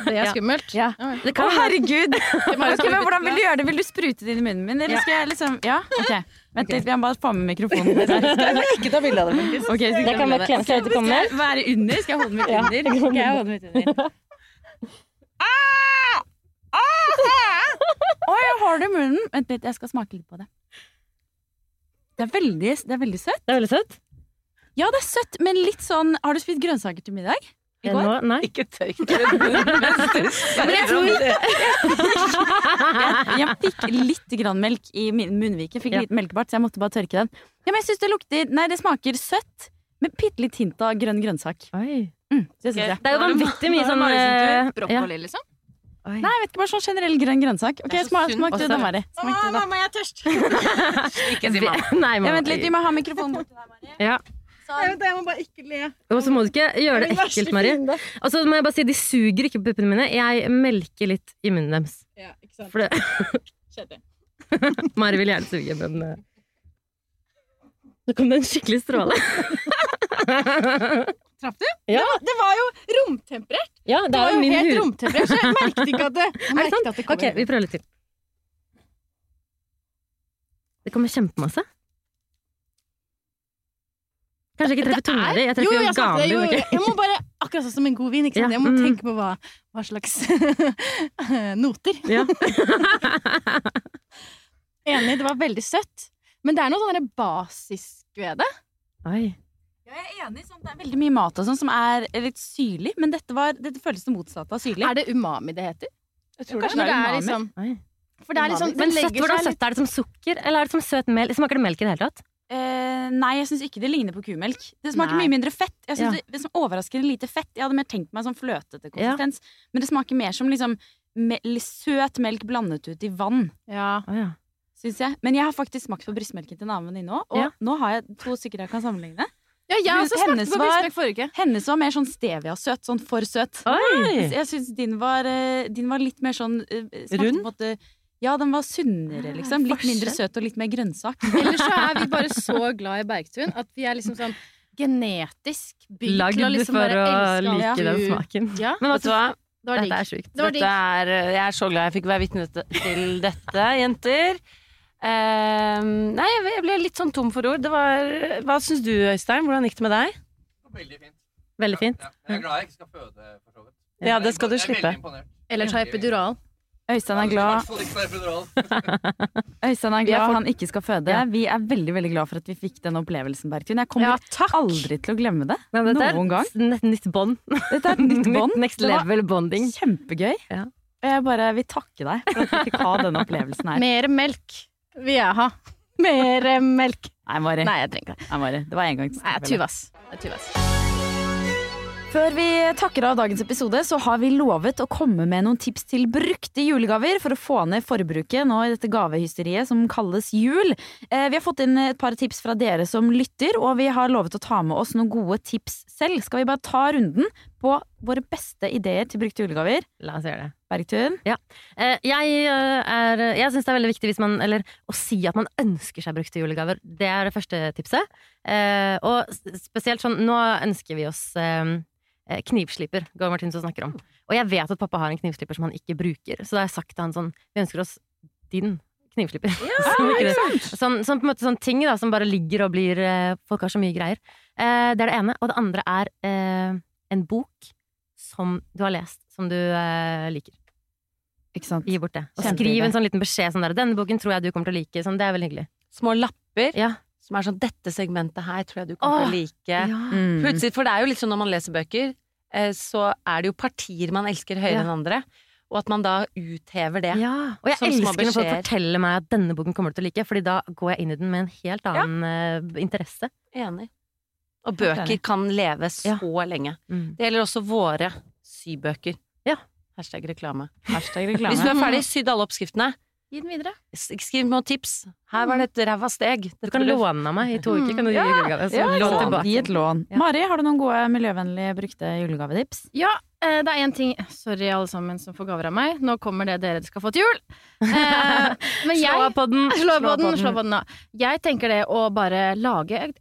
Det er skummelt. Ja. Det Å, herregud! okay, men Hvordan vil du gjøre det? Vil du sprute det inn i munnen min, eller skal jeg liksom Ja, ok. Vent litt, vi må bare få med mikrofonen. ikke ta bilde av det, faktisk. Okay, Det kan være klem seg ut i Skal kommer. jeg være under? Skal jeg holde mitt under? Skal jeg holde mitt under? Oi, jeg har det i munnen! Vent litt, jeg skal smake litt på det. Det er veldig, det er veldig søtt. Det er veldig søtt. Ja, det er søtt, men litt sånn Har du spist grønnsaker til middag? I går? Nå, nei. Ikke tørk Men jeg tror Jeg, jeg fikk litt grann melk i min munnvike. Fikk Ja. litt melkebart, så jeg måtte bare tørke den. Ja, men jeg syns det lukter Nei, det smaker søtt, med bitte litt hint av grønn grønnsak. Oi. Mm, det okay. Det er jo vanvittig mye sånn eh. Brokkoli, liksom. Oi. Nei, jeg vet ikke, bare sånn generell grønn grønnsak. Ok, smak, smak det også. da, Mari. Da. Mamma, jeg er tørst. Ikke si mamma. Nei, Ja, vent litt, vi må ha mikrofonen borti der, Mari. Ja. Sånn. Jeg må bare ikke le. Og så må du ikke gjøre det ekkelt, Mari. Og så må jeg bare si, de suger ikke på puppene mine. Jeg melker litt i munnen deres. Ja, ikke sant. For det, Mari vil gjerne suge, men eh, Nå kom det en skikkelig stråle. Traff du? Ja. Det, var, det var jo romtemperert. Ja, det Det var jo min helt romtemperert, så jeg merket ikke at det, Er merket sant? at det kom Ok, vi prøver litt til. Det kommer kjempemasse. Kanskje jeg ikke treffer tunga di. Jeg treffer jo det, jo, din. jeg må bare, akkurat sånn som en god vin, ikke sant? Ja, jeg må mm. tenke på hva, hva slags noter. Ja. Enig, det var veldig søtt. Men det er noe sånn basisk ved det. Oi. Ja, jeg er enig. Sånn, det er veldig mye mat og sånn som er litt syrlig, men dette, var, dette føles det motsatte av syrlig. Er det umami det heter? Jeg Kanskje når det er liksom For det er liksom Men søtt, hvordan søtt? Er det som sukker, eller er det som søt melk? Smaker det melk i det hele tatt? Eh, nei, jeg syns ikke det ligner på kumelk. Det smaker Nei. mye mindre fett. Jeg synes Ja. det, det Overraskende lite fett. Jeg hadde mer tenkt meg sånn fløtete konsistens. Men det smaker mer som liksom me søt melk blandet ut i vann, Ja. Ja. syns jeg. Men jeg har faktisk smakt på brystmelken til en annen venninne òg, og Ja. nå har jeg to stykker jeg kan sammenligne. Ja, jeg også smakte hennes på var- forrige uke. Hennes var mer sånn stevia-søt, sånn for søt. Oi! Jeg syns din, var, eh, din var litt mer sånn eh, Rund? på en måte- Ja, den var sunnere, liksom. Litt mindre søt og litt mer grønnsak. Ellers så er vi bare så glad i Bergtun at vi er liksom sånn genetisk bygd Lagd til å liksom for å like den smaken. Ja, Men Vet du hva? det Dette er sjukt. Det er, jeg er så glad jeg fikk være vitne til- dette, jenter. Ehm, nei, jeg- ble litt sånn tom for ord. Det var, hva syns du, Øystein? Hvordan gikk det med deg? Veldig fint. Veldig fint. Ja, jeg er glad jeg ikke skal føde, for så vidt. Ja, det skal du slippe. Ellers har jeg epidural. Øystein er glad. Øystein er glad for- han ikke skal føde. Ja. Vi er veldig veldig glad for at vi fikk den opplevelsen, Bergtun. Jeg kommer Ja, aldri til å glemme det. Men dette er Noen gang. nytt bånd. Dette er nytt bånd. Next level bonding. Kjempegøy. Ja. Og jeg bare vil takke deg for at vi fikk ha denne opplevelsen her. Mer melk vil jeg ha. Mer melk. Nei, Mari. Nei, jeg trenger ikke det. Nei, Mari. Det var Nei, engangstilfelle. Tuvas. Er Tuvas. Før vi takker av dagens episode, så har vi lovet å komme med noen tips til brukte julegaver for å få ned forbruket nå i dette gavehysteriet som kalles jul. Eh, vi har fått inn et par tips fra dere som lytter, og vi har lovet å ta med oss noen gode tips selv. Skal vi bare ta runden på våre beste ideer til brukte julegaver? La oss gjøre det. Bergtun? Eh, Jeg, eh, er, jeg syns det er veldig viktig hvis man, eller, å si at man ønsker seg brukte julegaver. Det er det første tipset. Eh, og spesielt sånn Nå ønsker vi oss knivslipper, Gahr Martinsen snakker om. Og jeg vet at pappa har en knivslipper som han ikke bruker, så da har jeg sagt til han sånn Vi ønsker oss din knivslipper. Ja, sånn, sånn, på en måte sånn ting da, som bare ligger og blir eh, Folk har så mye greier. Eh, det er det ene. Og det andre er eh, en bok som du har lest, som du eh, liker. Ikke sant? Gi bort det. Og skriv en sånn liten beskjed sånn der 'Denne boken tror jeg du kommer til å like'. Sånn, det er veldig hyggelig. Små lapper Ja. Som er sånn 'Dette segmentet her tror jeg du kommer til å like'. Mm. Plutselig, for det er jo litt sånn når man leser bøker, eh, så er det jo partier man elsker høyere Ja. enn andre. Og at man da uthever det. Ja. Og jeg Som elsker når folk forteller meg at denne boken kommer du til å like, Fordi da går jeg inn i den med en helt annen ja. interesse. Enig. Og bøker kan leve så Ja. lenge. Mm. Det gjelder også våre sybøker. Ja. Hashtag reklame. Hashtag Hvis du er ferdig, sydd alle oppskriftene. Gi den videre. Skriv noen tips. Her var det et ræva steg. Du kan låne av meg i to uker. Kan du gi Ja. julegave? Så Ja, lån lån. Gi et lån. Ja. Mari, har du noen gode miljøvennlige brukte julegavetips? Ja, eh, det er én ting Sorry, alle sammen som får gaver av meg. Nå kommer det dere skal få til jul. Eh, men jeg Slå på den. Slå på den, slå på den, da. Jeg tenker det å bare lage et,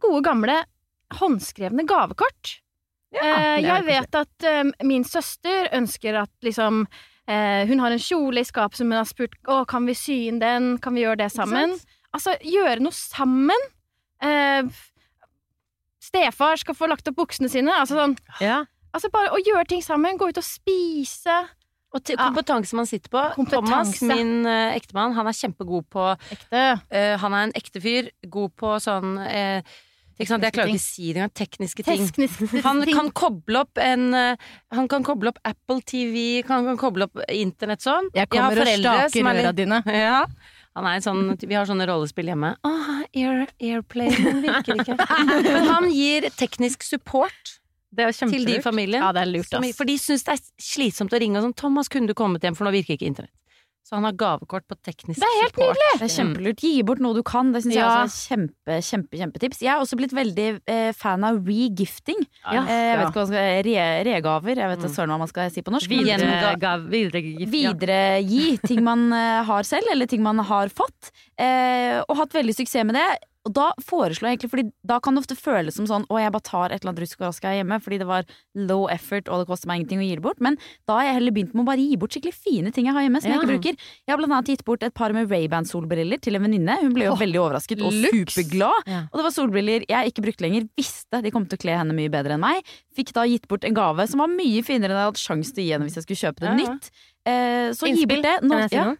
gode, gamle håndskrevne gavekort. Ja, er jeg vet at eh, min søster ønsker at liksom eh, Hun har en kjole i skapet som hun har spurt Å, kan vi sy inn den, kan vi gjøre det sammen? Altså, gjøre noe sammen. Eh, stefar skal få lagt opp buksene sine. Altså sånn Ja. Altså bare å gjøre ting sammen. Gå ut og spise. Og til kompetanse man sitter på. Thomas, min uh, ektemann, han er kjempegod på Ekte. eh, Han er en ekte fyr. God på sånn eh, ikke sant? Jeg klarer ikke å si det engang. Tekniske ting. Teknisk Han kan koble opp en eh, Han kan koble opp Apple TV, han kan koble opp internett sånn. Jeg kommer og foreldre som staker er øra dine. Ja. Han er en sånn, vi har sånne rollespill hjemme. Åh, air, Airplane den virker ikke. Men han gir teknisk support Det til de i familien. Ja, det er lurt, ass. For de syns det er slitsomt å ringe og sånn 'Thomas, kunne du kommet hjem, for nå virker ikke internett'. Så han har gavekort på teknisk Det er helt support. Det er kjempelurt. Gi bort noe du kan. Det syns Ja. jeg også er kjempe, kjempe, kjempetips. Jeg har også blitt veldig eh, fan av regifting. Ja. Eh, jeg vet ikke hva man skal re, Regaver. Jeg vet søren hva man skal si på norsk. Videre, gav, videre, gift, ja. Videregi ting man eh, har selv, eller ting man har fått. Eh, og hatt veldig suksess med det. Og da foreslår jeg egentlig, fordi da kan det ofte føles som sånn Å, jeg bare tar et eller annet rusk og rask hjemme, fordi det var low effort og det koster meg ingenting å gi det bort. Men da har jeg heller begynt med å bare gi bort skikkelig fine ting jeg har hjemme, som jeg ikke bruker. Jeg har blant annet gitt bort et par med Ray-Ban-solbriller til en venninne. Hun ble jo oh, veldig overrasket og luks. superglad. Ja. Og det var solbriller jeg ikke brukte lenger, visste de kom til å kle henne mye bedre enn meg. Fikk da gitt bort en gave som var mye finere enn jeg hadde hatt sjanse til å gi henne hvis jeg skulle kjøpe det Ja, ja. nytt. Eh, så gi bort det. Nå, ja.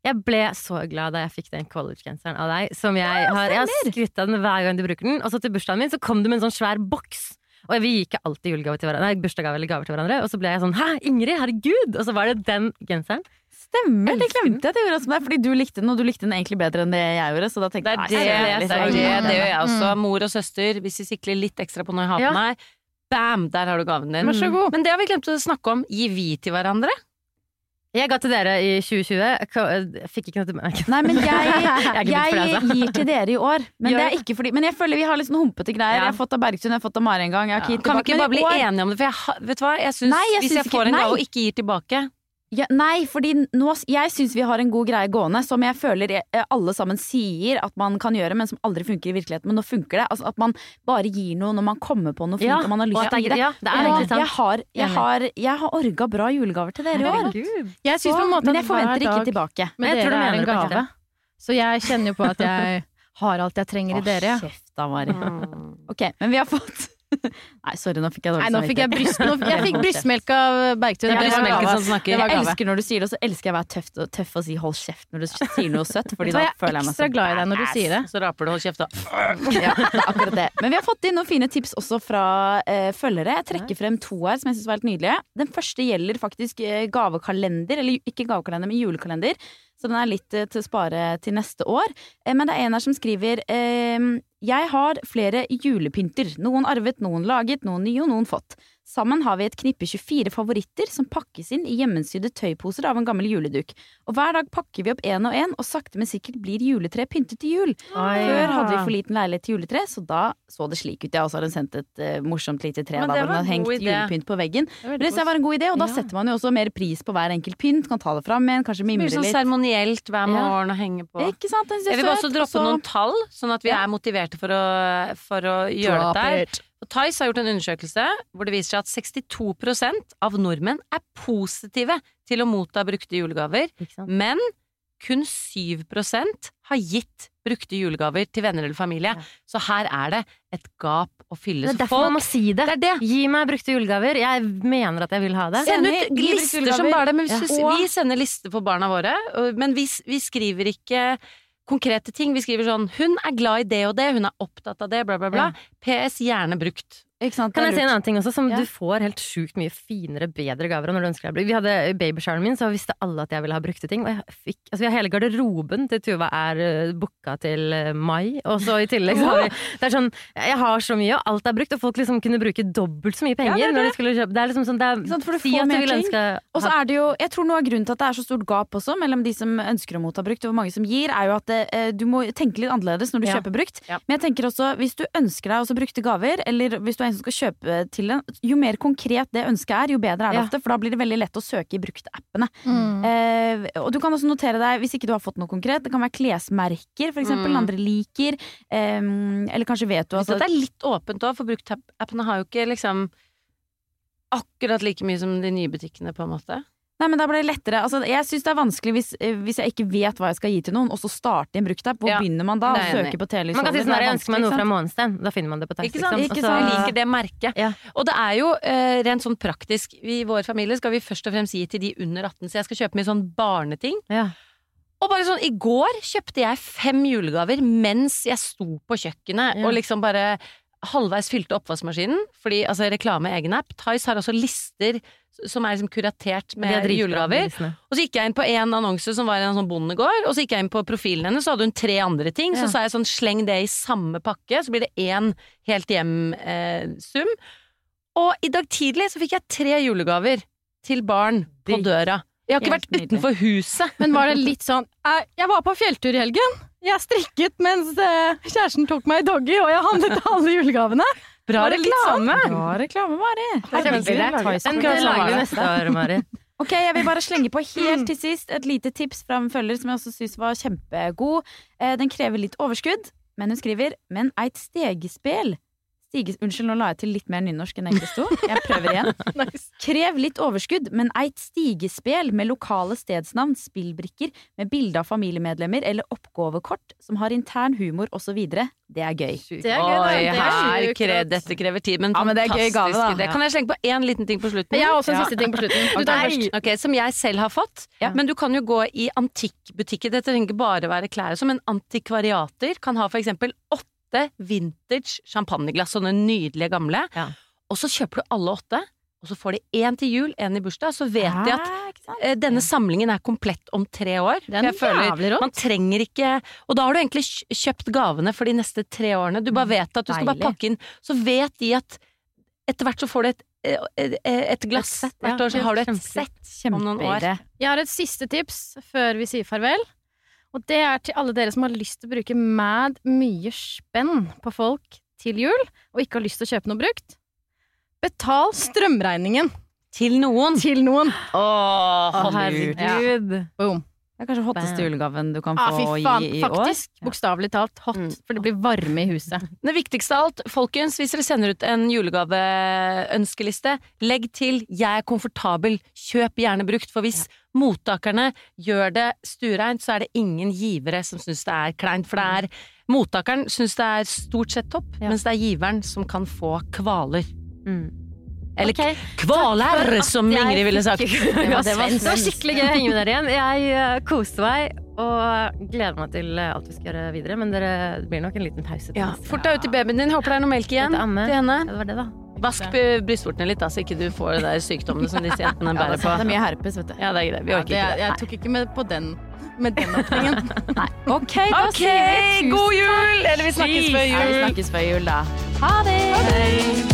Noe? Jeg ble så glad da jeg fikk den college-genseren av deg. Som jeg har, jeg har skrytt av den hver gang du bruker den. Og så til bursdagen min så kom du med en sånn svær boks. Og vi gikk ikke alltid julegave til hverandre, nei, bursdagsgave eller gaver til hverandre. Og så ble jeg sånn 'hæ, Ingrid, herregud!' Og så var det den genseren. Stemmer, det glemte jeg at jeg gjorde som deg, fordi du likte den, og du likte den egentlig bedre enn det jeg gjorde. Så da tenkte jeg, det, er det, det, det gjør jeg også. Mor og søster, hvis vi sikler litt ekstra på når jeg har på meg, bam, der har du gaven din. God. Men det har vi glemt å snakke om. Gir vi til hverandre? Jeg ga til dere i 2020. Jeg fikk ikke noe tilbake. Nei, men jeg, Jeg altså. gir til dere i år. Men det er ikke fordi Men jeg føler vi har litt sånn humpete greier. Ja. Jeg har fått av Bergtun, jeg har fått av Mari en gang. Jeg har ikke gitt Kan vi ikke bare bli enige om det? For jeg, vet du hva, jeg synes, Nei, jeg hvis synes jeg får en gave og ikke gir tilbake Ja, nei, fordi nå, jeg syns vi har en god greie gående som jeg føler eh, alle sammen sier at man kan gjøre, men som aldri funker i virkeligheten. Men nå funker det. Altså At man bare gir noe når man kommer på noe fint Ja, og man har lyst til å det gi det. ja, det er egentlig sant. jeg har, jeg har, jeg har orga bra julegaver til dere i år. Jeg synes på en måte men jeg forventer ikke tilbake. Men jeg tror dere du er mener en gave. Så jeg kjenner jo på at jeg har alt jeg trenger i dere. Kjeft da, Mari. Ok, men vi har fått Nei, sorry, nå fikk jeg dårlig Nei, nå fikk jeg, bryst, nå, jeg fikk brystmelk av Bergtun. Er Jeg elsker når du sier det, og så elsker jeg å være tøff, tøff og si 'hold kjeft' når du sier noe søtt. Fordi da jeg føler er jeg meg så glad i deg når du sier det. Så raper du, hold kjeft da. Ja, det er akkurat det. Men vi har fått inn noen fine tips også fra eh, følgere. Jeg trekker frem to her som jeg syns var helt nydelige. Den første gjelder faktisk eh, gavekalender, eller ikke gavekalender, men julekalender. Så den er litt eh, til å spare til neste år. Eh, men det er en her som skriver eh, Jeg har flere julepynter. Noen arvet, noen laget, noen nye og noen fått. Sammen har vi et knippe 24 favoritter som pakkes inn i hjemmesydde tøyposer av en gammel juleduk. Og hver dag pakker vi opp én og én, og sakte, men sikkert blir juletreet pyntet til jul. Før hadde vi for liten leilighet til juletre, så da så det slik ut. Ja, og så har hun sendt et uh, morsomt lite tre da, hvor hun har hengt idé. julepynt på veggen. Det Det synes jeg var en god idé, og da Ja. setter man jo også mer pris på hver enkelt pynt. Kan ta det fram igjen, kanskje mimre Det blir sånn seremonielt hver morgen å henge på. Ikke sant? Jeg vil bare også droppe også... noen tall, sånn at vi er motiverte for å, for å gjøre dette. Og Tice har gjort en undersøkelse hvor det viser seg at 62% av nordmenn er positive til å motta brukte julegaver, men kun 7% har gitt brukte julegaver til venner eller familie. Ja. Så her er det et gap å fylle. Det er derfor derfor man må si det. Det det. Gi meg brukte julegaver. Jeg mener at jeg vil ha det. Send ut lister som bare det. Men hvis Ja. vi sender lister for barna våre, men vi, vi skriver ikke konkrete ting. Vi skriver sånn 'Hun er glad i det og det, hun er opptatt av det', bla, bla, bla. PS gjerne brukt. Sant? Kan jeg si en annen ting også, som Ja. du får helt sjukt mye finere, bedre gaver av når du ønsker deg Vi hadde babyshoweren min, så visste alle at jeg ville ha brukte ting. Og jeg fikk Altså, vi har hele garderoben til Tuva er uh, booka til eh, mai, og så i tillegg så har vi Det er sånn Jeg har så mye, og alt er brukt, og folk liksom kunne bruke dobbelt så mye penger Ja, det er når de skulle kjøpe Det er liksom sånn det er, sant, for du Si får du mer ting. Og så er det jo, jeg tror noe av grunnen til at det er så stort gap også mellom de som ønsker å motta brukt og hvor mange som gir, er jo at det, eh, du må tenke litt annerledes når du Ja. kjøper brukt. Men jeg tenker også, hvis du ønsker deg også brukte gaver, eller hvis du er en som skal kjøpe til en, jo mer konkret det ønsket er, jo bedre er det Ja. ofte, for da blir det veldig lett å søke i brukte-appene. Mm. Eh, og du kan også notere deg, hvis ikke du har fått noe konkret, det kan være klesmerker, eksempel, Mm. andre liker, eh, eller kanskje vet du at altså, dette er litt åpent òg, for bruktappene har jo ikke liksom akkurat like mye som de nye butikkene, på en måte. Nei, men da blir det lettere. Altså, jeg syns det er vanskelig hvis, eh, hvis jeg ikke vet hva jeg skal gi til noen, og så starte en bruktapp. Hvor Ja, begynner man da? Nei, jeg søke på telys Man kan si sånn det er jeg ønsker meg noe fra? Månestein. Da finner man det på tekst. Ikke sant? Ikke Ikke sant? Jeg liker det merket. Ja. Og det er jo uh, rent sånn praktisk. I vår familie skal vi først og fremst gi til de under 18, så jeg skal kjøpe mye sånn barneting. Ja. Og bare sånn, i går kjøpte jeg fem julegaver mens jeg sto på kjøkkenet og liksom bare halvveis fylte oppvaskmaskinen. Fordi altså reklame egen app. Tice har også lister som er liksom kuratert er med julegaver. Og så gikk jeg inn på en annonse som var en sånn bondegård, og så gikk jeg inn på profilen hennes, så hadde hun tre andre ting. Ja. Så sa jeg sånn sleng det i samme pakke, så blir det én helt hjem-sum. og i dag tidlig så fikk jeg tre julegaver til barn på døra. Jeg har ikke vært nydelig. utenfor huset. Men var det litt sånn Jeg var på fjelltur i helgen. Jeg strikket mens eh, kjæresten tok meg i doggy, og jeg handlet alle julegavene. Bra Var det litt sånn? reklame! Bra reklame, Mari. Den lager vi neste år, Mari. Ok, jeg vil bare slenge på helt til sist et lite tips fra en følger som jeg også syns var kjempegod. Eh, Den krever litt overskudd, men hun skriver 'men eit stegespel'. Stiges, unnskyld, nå la jeg til litt mer nynorsk enn egentlig sto. Jeg prøver igjen. Krev litt overskudd, men eit stigespel med lokale stedsnavn, spillbrikker med bilde av familiemedlemmer eller oppgavekort som har intern humor osv. Det er gøy. Det er gøy. Oi, Det er her sjukt dette krever tid, men Ja, men det er gøy gave, da. Kan jeg slenge på én liten ting på slutten? Jeg har også en Ja. siste ting på slutten. Du tar først. Okay, Som jeg selv har fått. Ja. Men du kan jo gå i antikkbutikker. Dette trenger ikke bare være klær, Som en antikvariater kan ha for eksempel åtte vintage champagneglass, sånne nydelige gamle. Ja. Og så kjøper du alle åtte, og så får de én til jul, én i bursdag. Så vet de at ikke sant? eh, denne samlingen er komplett om tre år. For jeg føler man trenger ikke Og da har du egentlig kjøpt gavene for de neste tre årene. Du bare vet at du skal bare pakke inn. Så vet de at etter hvert så får du et eh, et glass Et ja. hvert år, så har du et sett om noen år. Jeg har et siste tips før vi sier farvel. Og det er til alle dere som har lyst til å bruke mad mye spenn på folk til jul, og ikke har lyst til å kjøpe noe brukt. Betal strømregningen Til noen. til noen. Åh, Å, herregud. Boom. Det er kanskje hotteste julegaven du kan Ah, få fy faen. gi i år. Faktisk. Bokstavelig talt hot, Mm. for det blir varme i huset. Det viktigste av alt, folkens, hvis dere sender ut en julegaveønskeliste, legg til 'jeg er komfortabel', kjøp gjerne brukt, for hvis mottakerne gjør det stuereint, så er det ingen givere som syns det er kleint, for det er Mottakeren syns det er stort sett topp, Ja. mens det er giveren som kan få kvaler. Mm. Eller okay. kvaler, som Ingrid ville sagt. Ja, det, var, det var skikkelig gøy å henge med dere igjen. Jeg eh, koste meg og gleder meg til eh, alt vi skal gjøre videre. Men dere, det blir nok en liten pause. Ja, Fort deg ut til babyen din, håper det er noe melk igjen til henne. Ja, det var det, da. Vask b- brystvortene litt, da, så ikke du får de der sykdommene som disse jentene Ja, bærer det er mye herpes, vet du. Ja, det er greit. Vi Ja, orker det, ikke det. jeg tok ikke med på den, med den åpningen. Ok, da okay, sier vi tusen god jul! Eller vi snakkes før jul. Ja, vi snakkes før jul, da. Ha det!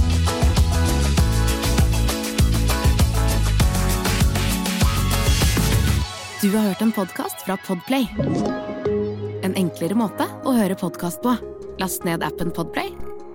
Du har hørt en podkast fra Podplay. En enklere måte å høre podkast på. Last ned appen Podplay,